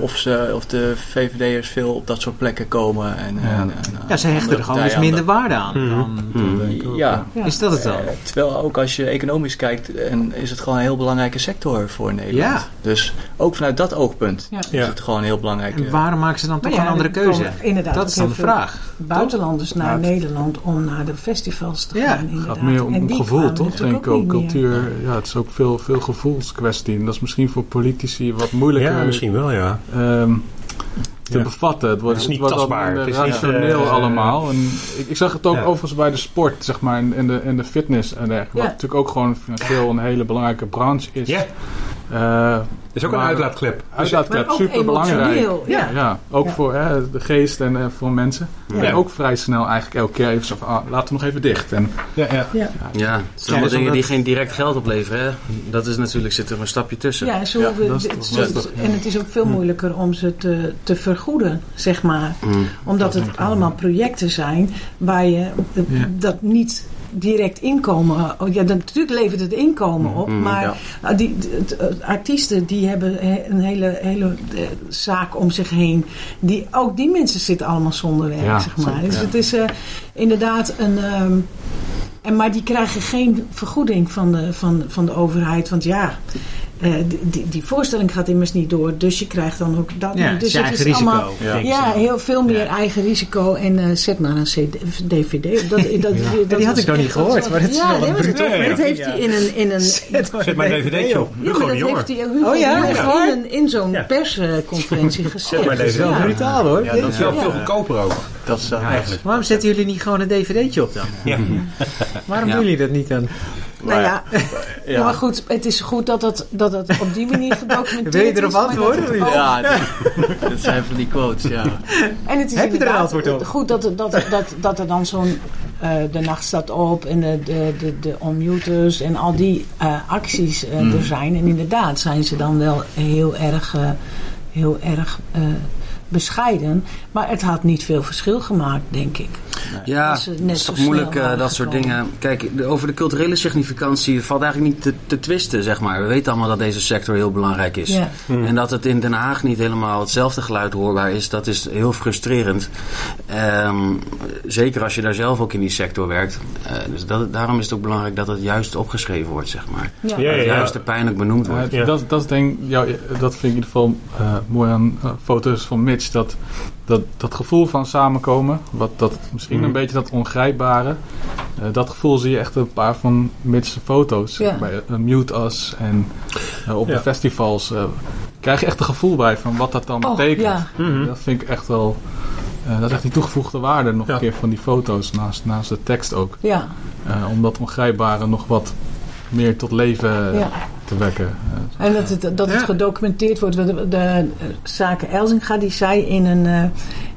[SPEAKER 4] of, ze, of de VVD'ers veel op dat soort plekken komen. En,
[SPEAKER 5] Ja.
[SPEAKER 4] en, en,
[SPEAKER 6] Ja, ze hechten er gewoon dus
[SPEAKER 4] partijen
[SPEAKER 6] minder waarde aan.
[SPEAKER 2] Mhm.
[SPEAKER 6] dan-
[SPEAKER 1] Mm.
[SPEAKER 4] Ja.
[SPEAKER 3] Ja.
[SPEAKER 6] Is dat het dan?
[SPEAKER 4] Eh, terwijl ook als je economisch kijkt, en is het gewoon een heel belangrijke sector voor Nederland.
[SPEAKER 6] Ja.
[SPEAKER 4] Dus ook vanuit dat oogpunt
[SPEAKER 3] Ja.
[SPEAKER 4] is het gewoon heel belangrijk.
[SPEAKER 6] En
[SPEAKER 4] eh,
[SPEAKER 6] waarom maken ze dan toch een andere
[SPEAKER 3] er
[SPEAKER 6] keuze?
[SPEAKER 3] Inderdaad,
[SPEAKER 6] Dat is dan de vraag.
[SPEAKER 3] Buitenlanders naar Nederland om naar de festivals te
[SPEAKER 6] Ja,
[SPEAKER 3] gaan.
[SPEAKER 5] Het gaat meer om, gevoel, toch? Denk ik ook. Cultuur, ja, het is ook veel, veel gevoelskwestie. En dat is misschien voor politici wat moeilijker
[SPEAKER 2] Ja, misschien wel, ja.
[SPEAKER 5] ehm, te
[SPEAKER 2] Ja.
[SPEAKER 5] bevatten. Het wordt,
[SPEAKER 2] Het is niet
[SPEAKER 5] wordt
[SPEAKER 2] tastbaar. Het is niet,
[SPEAKER 5] rationeel
[SPEAKER 2] eh,
[SPEAKER 5] allemaal. En ik, ik zag het ook
[SPEAKER 2] Ja.
[SPEAKER 5] overigens bij de sport, zeg maar, en, en de, en de fitness en dergelijke. Wat natuurlijk ook gewoon financieel een hele belangrijke branche is.
[SPEAKER 2] Ja,
[SPEAKER 5] Eh,
[SPEAKER 2] is ook een uitlaatklep.
[SPEAKER 5] uitlaatklep, super belangrijk.
[SPEAKER 3] ja.
[SPEAKER 5] Ja, ook
[SPEAKER 3] Ja.
[SPEAKER 5] voor hè, de geest en eh, voor mensen.
[SPEAKER 3] Ja.
[SPEAKER 5] En ook vrij snel eigenlijk elke keer even zo van, ah, laten we nog even dicht. En
[SPEAKER 2] Ja, ja.
[SPEAKER 3] Ja.
[SPEAKER 1] ja. Het zijn allemaal dingen die geen direct geld opleveren. Hè? Dat is natuurlijk, zit er een stapje tussen.
[SPEAKER 3] Ja, ze
[SPEAKER 4] Ja,
[SPEAKER 3] hoeven,
[SPEAKER 5] dat is
[SPEAKER 3] het-
[SPEAKER 5] toch
[SPEAKER 3] ze-
[SPEAKER 5] lastig, ja.
[SPEAKER 3] en het is ook veel moeilijker om ze te, te vergoeden, zeg maar.
[SPEAKER 1] Mm.
[SPEAKER 3] Omdat het allemaal projecten zijn waar je
[SPEAKER 5] Ja.
[SPEAKER 3] dat niet direct inkomen... Oh, ja, natuurlijk levert het inkomen op,
[SPEAKER 1] Mm,
[SPEAKER 3] maar
[SPEAKER 4] ja.
[SPEAKER 3] ah, die, de- de- de artiesten die hebben he- een hele, hele eh, zaak om zich heen. Die, ook die mensen zitten allemaal zonder werk,
[SPEAKER 5] Ja,
[SPEAKER 3] zeg maar. Dus
[SPEAKER 5] ja.
[SPEAKER 3] het is eh, inderdaad een... ehm, en, maar die krijgen geen vergoeding van de, van, van de overheid. Want ja, eh, die, die, die voorstelling gaat immers niet door. Dus je krijgt dan ook dat.
[SPEAKER 6] Ja, dus
[SPEAKER 3] dus
[SPEAKER 6] je eigen risico.
[SPEAKER 3] allemaal-
[SPEAKER 4] Ja.
[SPEAKER 3] heel veel meer
[SPEAKER 6] Ja.
[SPEAKER 3] eigen risico. En eh, zet maar een CD, DVD op. Dat, dat, dat,
[SPEAKER 6] die had ik nog niet gehoord, maar dat is
[SPEAKER 3] ja,
[SPEAKER 6] wel een
[SPEAKER 3] dat-
[SPEAKER 2] brutaal, ja.
[SPEAKER 3] Dat heeft hij in een... In een
[SPEAKER 2] Zet maar een dvd'tje op.
[SPEAKER 3] ja, maar dat heeft hij Hugo
[SPEAKER 6] Oh ja,
[SPEAKER 3] in, een, in zo'n
[SPEAKER 2] Ja.
[SPEAKER 3] persconferentie gezegd.
[SPEAKER 2] maar
[SPEAKER 6] Dat is wel
[SPEAKER 2] Ja.
[SPEAKER 6] brutaal hoor.
[SPEAKER 4] Ja, dat is wel
[SPEAKER 3] Ja.
[SPEAKER 2] Veel goedkoper ook.
[SPEAKER 4] Dat is uh,
[SPEAKER 2] Eigenlijk.
[SPEAKER 6] Waarom zetten jullie niet gewoon een dvd'tje op dan?
[SPEAKER 2] Ja.
[SPEAKER 6] Waarom doen jullie dat niet dan?
[SPEAKER 3] Nou ja,
[SPEAKER 4] ja.
[SPEAKER 3] maar goed, het is goed dat het, dat het op die manier gedocumenteerd
[SPEAKER 6] Wil je
[SPEAKER 3] is.
[SPEAKER 6] erop antwoorden,
[SPEAKER 3] het
[SPEAKER 4] Ja, dat, dat zijn van die quotes, ja.
[SPEAKER 3] En het is
[SPEAKER 6] Heb je er een antwoord op?
[SPEAKER 3] goed dat, er- dat, dat, dat er dan zo'n eh, de nacht staat op en de, de, de, de onmuters en al die eh, acties eh, er zijn. En inderdaad zijn ze dan wel heel erg, heel erg bescheiden. Maar het had niet veel verschil gemaakt, denk ik.
[SPEAKER 1] Ja,
[SPEAKER 3] Dat is,
[SPEAKER 1] het
[SPEAKER 3] net
[SPEAKER 1] is toch moeilijk eh, dat soort dingen. Kijk, de- over de culturele significantie valt eigenlijk niet te, te twisten, zeg maar. We weten allemaal dat deze sector heel belangrijk is.
[SPEAKER 3] Ja.
[SPEAKER 1] En dat het in Den Haag niet helemaal hetzelfde geluid hoorbaar is, dat is heel frustrerend. Ehm, zeker als je daar zelf ook in die sector werkt. Eh, dus dat, daarom is het ook belangrijk dat het juist opgeschreven wordt, zeg maar.
[SPEAKER 3] Ja.
[SPEAKER 2] Ja,
[SPEAKER 1] Dat juist de pijnlijk benoemd wordt.
[SPEAKER 2] Ja.
[SPEAKER 5] dat, dat, denk, ja, dat vind ik in ieder geval eh, mooi aan foto's van Dat, dat, dat gevoel van samenkomen, wat dat, misschien
[SPEAKER 2] Mhm.
[SPEAKER 5] een beetje dat ongrijpbare. eh, dat gevoel zie je echt een paar van Mitch's foto's.
[SPEAKER 3] Ja.
[SPEAKER 5] Bij eh, Mute Us en eh, op
[SPEAKER 2] Ja.
[SPEAKER 5] de festivals. eh, krijg je echt een gevoel bij van wat dat dan
[SPEAKER 3] Oh,
[SPEAKER 5] betekent.
[SPEAKER 3] ja.
[SPEAKER 2] Mhm.
[SPEAKER 5] Dat vind ik echt wel... eh, dat is echt die toegevoegde waarde nog
[SPEAKER 2] Ja.
[SPEAKER 5] een keer van die foto's naast, naast de tekst ook.
[SPEAKER 3] Ja,
[SPEAKER 5] Eh, om dat ongrijpbare nog wat meer tot leven
[SPEAKER 3] ja.
[SPEAKER 5] Te wekken. Eh,
[SPEAKER 3] En dat het, dat het
[SPEAKER 6] Ja.
[SPEAKER 3] gedocumenteerd wordt. De, de, de, Zaken Elzinga die zei in een, eh,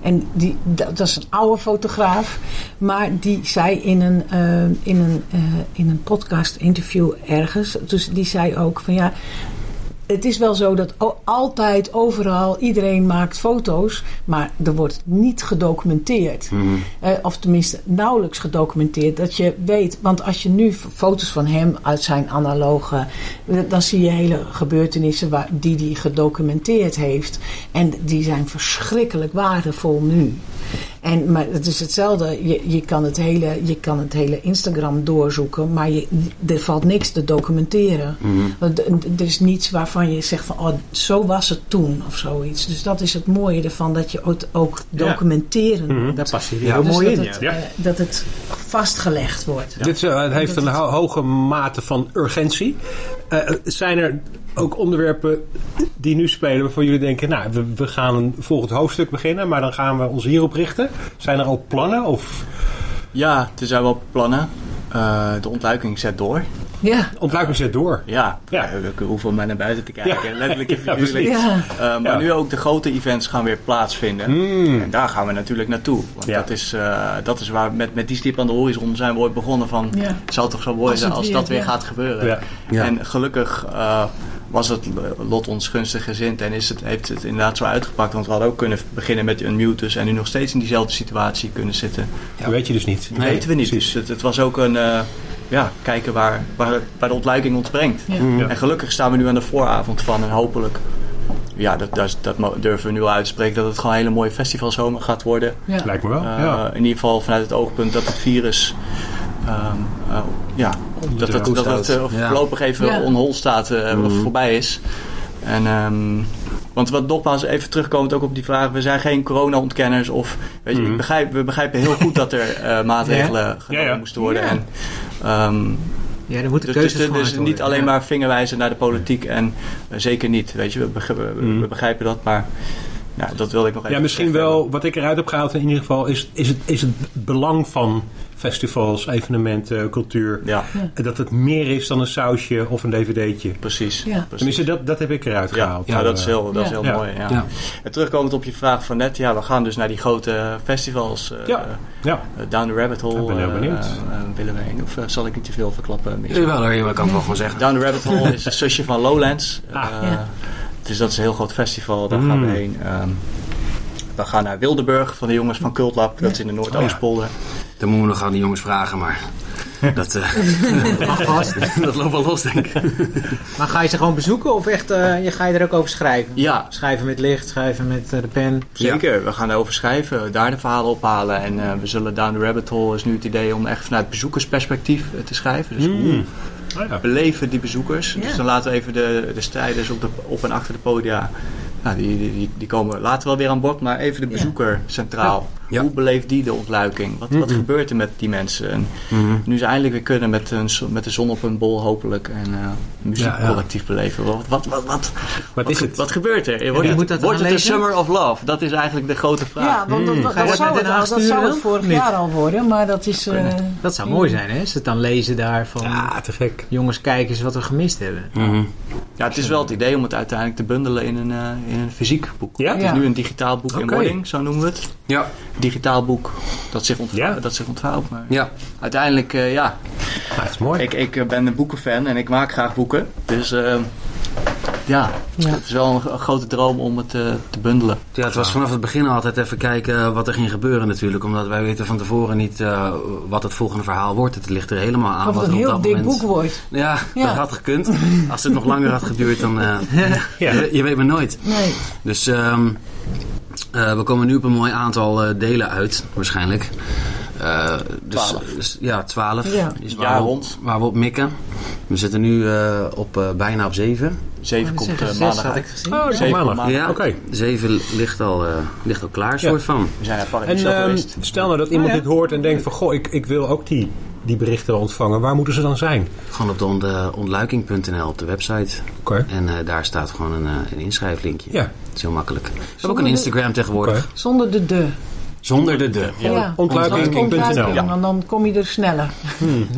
[SPEAKER 3] En die, dat, dat is een oude fotograaf. Maar die zei in een, eh, in een, eh, in een podcast interview ergens. Dus die zei ook van ja. Het is wel zo dat altijd, overal, iedereen maakt foto's, maar er wordt niet gedocumenteerd. Eh, of tenminste nauwelijks gedocumenteerd. Dat je weet, want als je nu foto's van hem uit zijn analoge, eh, dan zie je hele gebeurtenissen waar, die hij gedocumenteerd heeft. En die zijn verschrikkelijk waardevol nu. En, maar het is hetzelfde, je, je, kan het hele, je kan het hele Instagram doorzoeken, maar je, er valt niks te documenteren. Want Er er is niets waarvan je zegt van, oh, zo was het toen of zoiets. Dus dat is het mooie ervan, dat je het ook documenteren.
[SPEAKER 6] Daar past
[SPEAKER 1] Ja,
[SPEAKER 6] heel
[SPEAKER 3] Dus
[SPEAKER 6] mooi
[SPEAKER 3] dat
[SPEAKER 6] in.
[SPEAKER 3] het,
[SPEAKER 6] Ja.
[SPEAKER 3] Eh, dat het vastgelegd wordt.
[SPEAKER 2] Dit eh, het heeft
[SPEAKER 3] Dat
[SPEAKER 2] een hoge mate van urgentie. Eh, zijn er ook onderwerpen die nu spelen waarvan jullie denken, nou, we, we gaan een volgend hoofdstuk beginnen, maar dan gaan we ons hierop richten? Zijn er al plannen? Of
[SPEAKER 4] Ja, er zijn wel plannen. Eh, de ontluiking zet door.
[SPEAKER 3] Ja,
[SPEAKER 2] ontluiking zit door?
[SPEAKER 4] Ja,
[SPEAKER 2] Ja.
[SPEAKER 4] ja. we hoeven maar naar buiten te kijken.
[SPEAKER 2] Ja.
[SPEAKER 4] Letterlijk en figuurlijk.
[SPEAKER 3] ja.
[SPEAKER 4] Eh, maar
[SPEAKER 2] Ja.
[SPEAKER 4] nu ook de grote events gaan weer plaatsvinden.
[SPEAKER 2] Hmm.
[SPEAKER 4] En daar gaan we natuurlijk naartoe. Want
[SPEAKER 2] Ja.
[SPEAKER 4] dat, is, eh, dat is waar met, met die stip aan de horizon zijn we ooit begonnen van...
[SPEAKER 3] Ja.
[SPEAKER 4] Het zou toch zo mooi
[SPEAKER 3] Als
[SPEAKER 4] zijn
[SPEAKER 3] het
[SPEAKER 4] als
[SPEAKER 3] weer-
[SPEAKER 4] dat weer
[SPEAKER 3] ja.
[SPEAKER 4] gaat gebeuren.
[SPEAKER 2] Ja.
[SPEAKER 1] Ja.
[SPEAKER 4] En gelukkig eh, was het lot ons gunstig gezind en is het, heeft het inderdaad zo uitgepakt. Want we hadden ook kunnen beginnen met Unmutus en nu nog steeds in diezelfde situatie kunnen zitten.
[SPEAKER 2] Dat weet je dus niet.
[SPEAKER 4] Dat weten we niet.
[SPEAKER 2] precies.
[SPEAKER 4] Dus het, het was ook een eh, ja, kijken waar, waar, waar de ontluiking ons brengt.
[SPEAKER 3] Ja.
[SPEAKER 2] Ja.
[SPEAKER 4] En gelukkig staan we nu aan de vooravond van en hopelijk... Ja, dat, dat, dat durven we nu al uit te spreken dat het gewoon een hele mooie festivalzomer gaat worden.
[SPEAKER 3] Ja.
[SPEAKER 2] Lijkt me wel.
[SPEAKER 4] Eh,
[SPEAKER 2] ja.
[SPEAKER 4] In ieder geval vanuit het oogpunt dat het virus ehm, eh, ja, dat het, dat het eh, voorlopig even
[SPEAKER 3] Ja.
[SPEAKER 4] on hold staat eh, of voorbij is. En, ehm, want wat nogmaals even terugkomend ook op die vraag. We zijn geen corona-ontkenners. Of, weet je,
[SPEAKER 2] Mhm.
[SPEAKER 4] ik begrijp, we begrijpen heel goed dat er eh, maatregelen genomen
[SPEAKER 2] Ja, ja.
[SPEAKER 4] moesten worden.
[SPEAKER 3] Ja.
[SPEAKER 4] En, ehm,
[SPEAKER 6] Ja, er moeten
[SPEAKER 4] dus,
[SPEAKER 6] keuzes
[SPEAKER 4] dus, dus niet alleen
[SPEAKER 6] Ja.
[SPEAKER 4] maar vingerwijzen naar de politiek. En eh, zeker niet. Weet je, we, begri- we- we begrijpen dat. Maar nou, dat wilde ik nog even
[SPEAKER 2] Ja, misschien wel, wat ik eruit heb gehaald in ieder geval, is, is, het, is het belang van festivals, evenementen, cultuur.
[SPEAKER 4] Ja,
[SPEAKER 2] En Dat het meer is dan een sausje of een dvd'tje.
[SPEAKER 4] precies.
[SPEAKER 3] Ja.
[SPEAKER 4] precies.
[SPEAKER 2] Tenminste, dat, dat heb ik eruit
[SPEAKER 4] Ja,
[SPEAKER 2] gehaald.
[SPEAKER 4] ja, dat is heel, dat is
[SPEAKER 3] Ja.
[SPEAKER 4] heel
[SPEAKER 2] Ja.
[SPEAKER 4] mooi. Ja.
[SPEAKER 1] Ja.
[SPEAKER 4] En terugkomend op je vraag van net, ja, we gaan dus naar die grote festivals. eh,
[SPEAKER 2] Ja. Ja.
[SPEAKER 4] eh, Down the Rabbit Hole.
[SPEAKER 2] Ik ben heel benieuwd.
[SPEAKER 4] eh, eh, willen we heen? Of zal ik niet te veel verklappen?
[SPEAKER 1] Jawel je kan het wel gewoon zeggen.
[SPEAKER 4] Down the Rabbit Hole is een zusje van Lowlands.
[SPEAKER 2] Ah.
[SPEAKER 4] Dus dat is een heel groot festival, daar
[SPEAKER 2] Mm.
[SPEAKER 4] gaan we heen. Ehm, we gaan naar Wildeburg van de jongens van Cultlab, dat is in de Noordoostpolder.
[SPEAKER 1] Dan moeten we nog aan die jongens vragen, maar dat, eh,
[SPEAKER 6] Mag vast.
[SPEAKER 1] dat loopt wel los, denk ik.
[SPEAKER 6] Maar ga je ze gewoon bezoeken of echt, eh, je ga je er ook over schrijven?
[SPEAKER 4] Ja,
[SPEAKER 6] Schrijven met licht, schrijven met eh, de pen.
[SPEAKER 4] Zeker, we gaan daarover schrijven, daar de verhalen ophalen. En eh, we zullen Down the Rabbit Hole is nu het idee om echt vanuit bezoekersperspectief te schrijven. Dus hoe
[SPEAKER 2] Mm. Ja.
[SPEAKER 4] beleven die bezoekers?
[SPEAKER 3] Ja.
[SPEAKER 4] Dus dan laten we even de, de strijders op, de, op en achter de podia. Nou, die, die, die, komen later wel weer aan bod, maar even de
[SPEAKER 3] Ja.
[SPEAKER 4] bezoeker centraal.
[SPEAKER 1] Ja.
[SPEAKER 4] Hoe beleeft die de ontluiking? Wat, wat gebeurt er met die mensen? En
[SPEAKER 1] Mhm.
[SPEAKER 4] nu ze eindelijk weer kunnen met, een, met de zon op hun bol hopelijk en eh muziek
[SPEAKER 1] Ja, ja.
[SPEAKER 4] collectief beleven. Wat, wat, wat, wat,
[SPEAKER 2] Wat is
[SPEAKER 4] ge-
[SPEAKER 2] het?
[SPEAKER 4] wat gebeurt er? Wordt, het,
[SPEAKER 6] moet dat
[SPEAKER 4] wordt het een? Summer of Love? Dat is eigenlijk de grote vraag.
[SPEAKER 3] Ja, want dat, dat zou
[SPEAKER 6] naar
[SPEAKER 3] het, al- dat zou het vorig
[SPEAKER 6] niet?
[SPEAKER 3] jaar al worden, maar dat is... eh,
[SPEAKER 6] Dat zou mooi zijn, hè? Ze het dan lezen daar van...
[SPEAKER 2] Ja, te gek.
[SPEAKER 6] Jongens, kijk eens wat we gemist hebben.
[SPEAKER 4] Ja, het is wel het idee om het uiteindelijk te bundelen in een, eh, in een fysiek boek.
[SPEAKER 2] Ja?
[SPEAKER 4] Het is
[SPEAKER 3] Ja.
[SPEAKER 4] nu een digitaal boek in wording, zo noemen we het.
[SPEAKER 1] Ja,
[SPEAKER 4] Digitaal boek dat zich, ontvou-
[SPEAKER 2] Ja.
[SPEAKER 4] dat zich ontvouwt. Maar
[SPEAKER 1] ja.
[SPEAKER 4] uiteindelijk, eh, ja,
[SPEAKER 2] Nou, dat is mooi.
[SPEAKER 4] ik, ik eh, ben een boekenfan en ik maak graag boeken. Dus eh, ja,
[SPEAKER 3] Ja.
[SPEAKER 4] het is wel een, een grote droom om het eh, te bundelen.
[SPEAKER 1] Ja, het was vanaf het begin altijd even kijken wat er ging gebeuren natuurlijk. Omdat wij weten van tevoren niet eh, wat het volgende verhaal wordt. Het ligt er helemaal aan.
[SPEAKER 3] of
[SPEAKER 1] wat
[SPEAKER 3] het een
[SPEAKER 1] er op
[SPEAKER 3] heel
[SPEAKER 1] dat
[SPEAKER 3] dik
[SPEAKER 1] moment...
[SPEAKER 3] boek wordt.
[SPEAKER 1] Ja,
[SPEAKER 3] Ja.
[SPEAKER 1] dat had gekund. Als het nog langer had geduurd, dan... eh,
[SPEAKER 2] Ja.
[SPEAKER 1] je, je weet maar nooit.
[SPEAKER 3] Nee.
[SPEAKER 1] Dus ehm, eh, we komen nu op een mooi aantal eh, delen uit, waarschijnlijk. Eh, dus,
[SPEAKER 4] Twaalf.
[SPEAKER 1] dus- ja, twaalf.
[SPEAKER 3] Ja.
[SPEAKER 1] Is
[SPEAKER 4] Jaar
[SPEAKER 1] waar, we, waar we op mikken. We zitten nu eh, op, eh, bijna op zeven.
[SPEAKER 4] Zeven
[SPEAKER 6] Ik
[SPEAKER 4] komt
[SPEAKER 6] zeggen,
[SPEAKER 4] eh,
[SPEAKER 6] zes
[SPEAKER 4] maandag uit.
[SPEAKER 6] gezien.
[SPEAKER 2] Oh,
[SPEAKER 4] Zeven
[SPEAKER 2] maandag.
[SPEAKER 4] maanden.
[SPEAKER 1] Ja,
[SPEAKER 2] Oké.
[SPEAKER 1] zeven ligt al, eh, ligt al klaar,
[SPEAKER 2] Ja.
[SPEAKER 1] soort van.
[SPEAKER 4] We zijn naar
[SPEAKER 2] En
[SPEAKER 4] Paradiso
[SPEAKER 2] ehm,
[SPEAKER 4] geweest.
[SPEAKER 2] stel nou dat iemand
[SPEAKER 6] Oh, ja.
[SPEAKER 2] dit hoort en denkt van... Goh, ik, ik wil ook die, die berichten ontvangen. Waar moeten ze dan zijn?
[SPEAKER 1] Gewoon op de eh, ontluiking.nl op de website.
[SPEAKER 2] Oké.
[SPEAKER 1] En eh, daar staat gewoon een, eh, een inschrijflinkje.
[SPEAKER 2] Ja.
[SPEAKER 1] Dat is heel makkelijk. We hebben ook een
[SPEAKER 3] de-
[SPEAKER 1] Instagram tegenwoordig.
[SPEAKER 3] Zonder de de.
[SPEAKER 1] Zonder de de.
[SPEAKER 3] Ja,
[SPEAKER 2] ontluiking.nl.
[SPEAKER 3] ontluiking, Want dan kom je er sneller.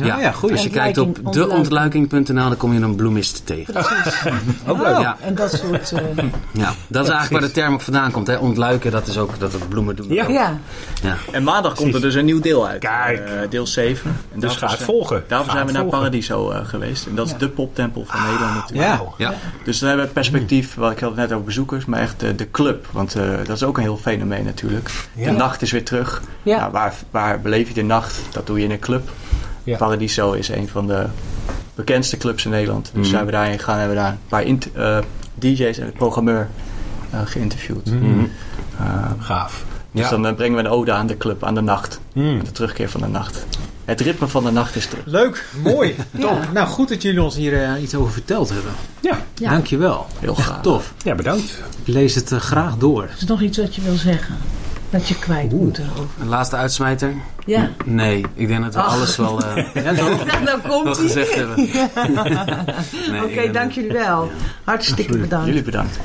[SPEAKER 6] Ja, ja, goed.
[SPEAKER 1] Als je kijkt op
[SPEAKER 3] Ontluiking,
[SPEAKER 1] deontluiking.nl, dan kom je een bloemist tegen.
[SPEAKER 2] Ook leuk.
[SPEAKER 1] Ja.
[SPEAKER 3] En dat soort... eh,
[SPEAKER 1] Ja, dat is eigenlijk waar de term op vandaan komt. Hè? Ontluiken, dat is ook dat het bloemen doen.
[SPEAKER 2] Ja.
[SPEAKER 3] ja,
[SPEAKER 1] Ja.
[SPEAKER 4] En maandag komt er dus een nieuw deel uit.
[SPEAKER 2] Kijk.
[SPEAKER 4] Eh, deel 7. En
[SPEAKER 2] Dus ga het volgen.
[SPEAKER 4] Daarvoor zijn we naar. Paradiso eh, geweest. En dat is
[SPEAKER 3] Ja.
[SPEAKER 4] de poptempel van Nederland natuurlijk.
[SPEAKER 6] Ja.
[SPEAKER 1] Ja.
[SPEAKER 4] Dus dan hebben we perspectief, wat ik had het net over bezoekers, maar echt de, de club. Want eh, dat is ook een heel fenomeen natuurlijk.
[SPEAKER 2] Ja.
[SPEAKER 4] De nacht is weer terug.
[SPEAKER 3] ja.
[SPEAKER 4] Nou, waar, waar beleef je de nacht? Dat doe je in een club.
[SPEAKER 2] Ja.
[SPEAKER 4] Paradiso is een van de bekendste clubs in Nederland. Dus
[SPEAKER 1] Mhm.
[SPEAKER 4] zijn we daarheen gegaan hebben we daar een paar eh, DJ's en een programmeur eh, geïnterviewd.
[SPEAKER 1] Mhm.
[SPEAKER 4] Eh,
[SPEAKER 2] Gaaf.
[SPEAKER 4] dus
[SPEAKER 1] Ja.
[SPEAKER 4] dan eh, brengen we een ode aan de club, aan de nacht.
[SPEAKER 2] Mm.
[SPEAKER 4] De terugkeer van de nacht. Het ritme van de nacht is terug.
[SPEAKER 6] Leuk, mooi.
[SPEAKER 3] Ja.
[SPEAKER 6] Top. Nou, goed dat jullie ons hier eh, iets over verteld hebben.
[SPEAKER 2] Ja.
[SPEAKER 3] Ja.
[SPEAKER 6] Dankjewel.
[SPEAKER 4] Heel
[SPEAKER 6] Echt
[SPEAKER 4] graag.
[SPEAKER 6] tof.
[SPEAKER 2] ja, bedankt.
[SPEAKER 6] Ik lees het eh, graag door.
[SPEAKER 3] Is er nog iets wat je wil zeggen? Dat je kwijt moet erover.
[SPEAKER 1] Een laatste uitsmijter?
[SPEAKER 3] Ja.
[SPEAKER 1] Nee, ik denk dat we
[SPEAKER 3] Ach.
[SPEAKER 1] alles wel, eh,
[SPEAKER 6] Ja, zo.
[SPEAKER 3] nou
[SPEAKER 1] wel
[SPEAKER 3] komt
[SPEAKER 1] gezegd hebben. Nee,
[SPEAKER 3] Oké, dank jullie wel. Hartstikke bedankt.
[SPEAKER 4] Jullie bedankt.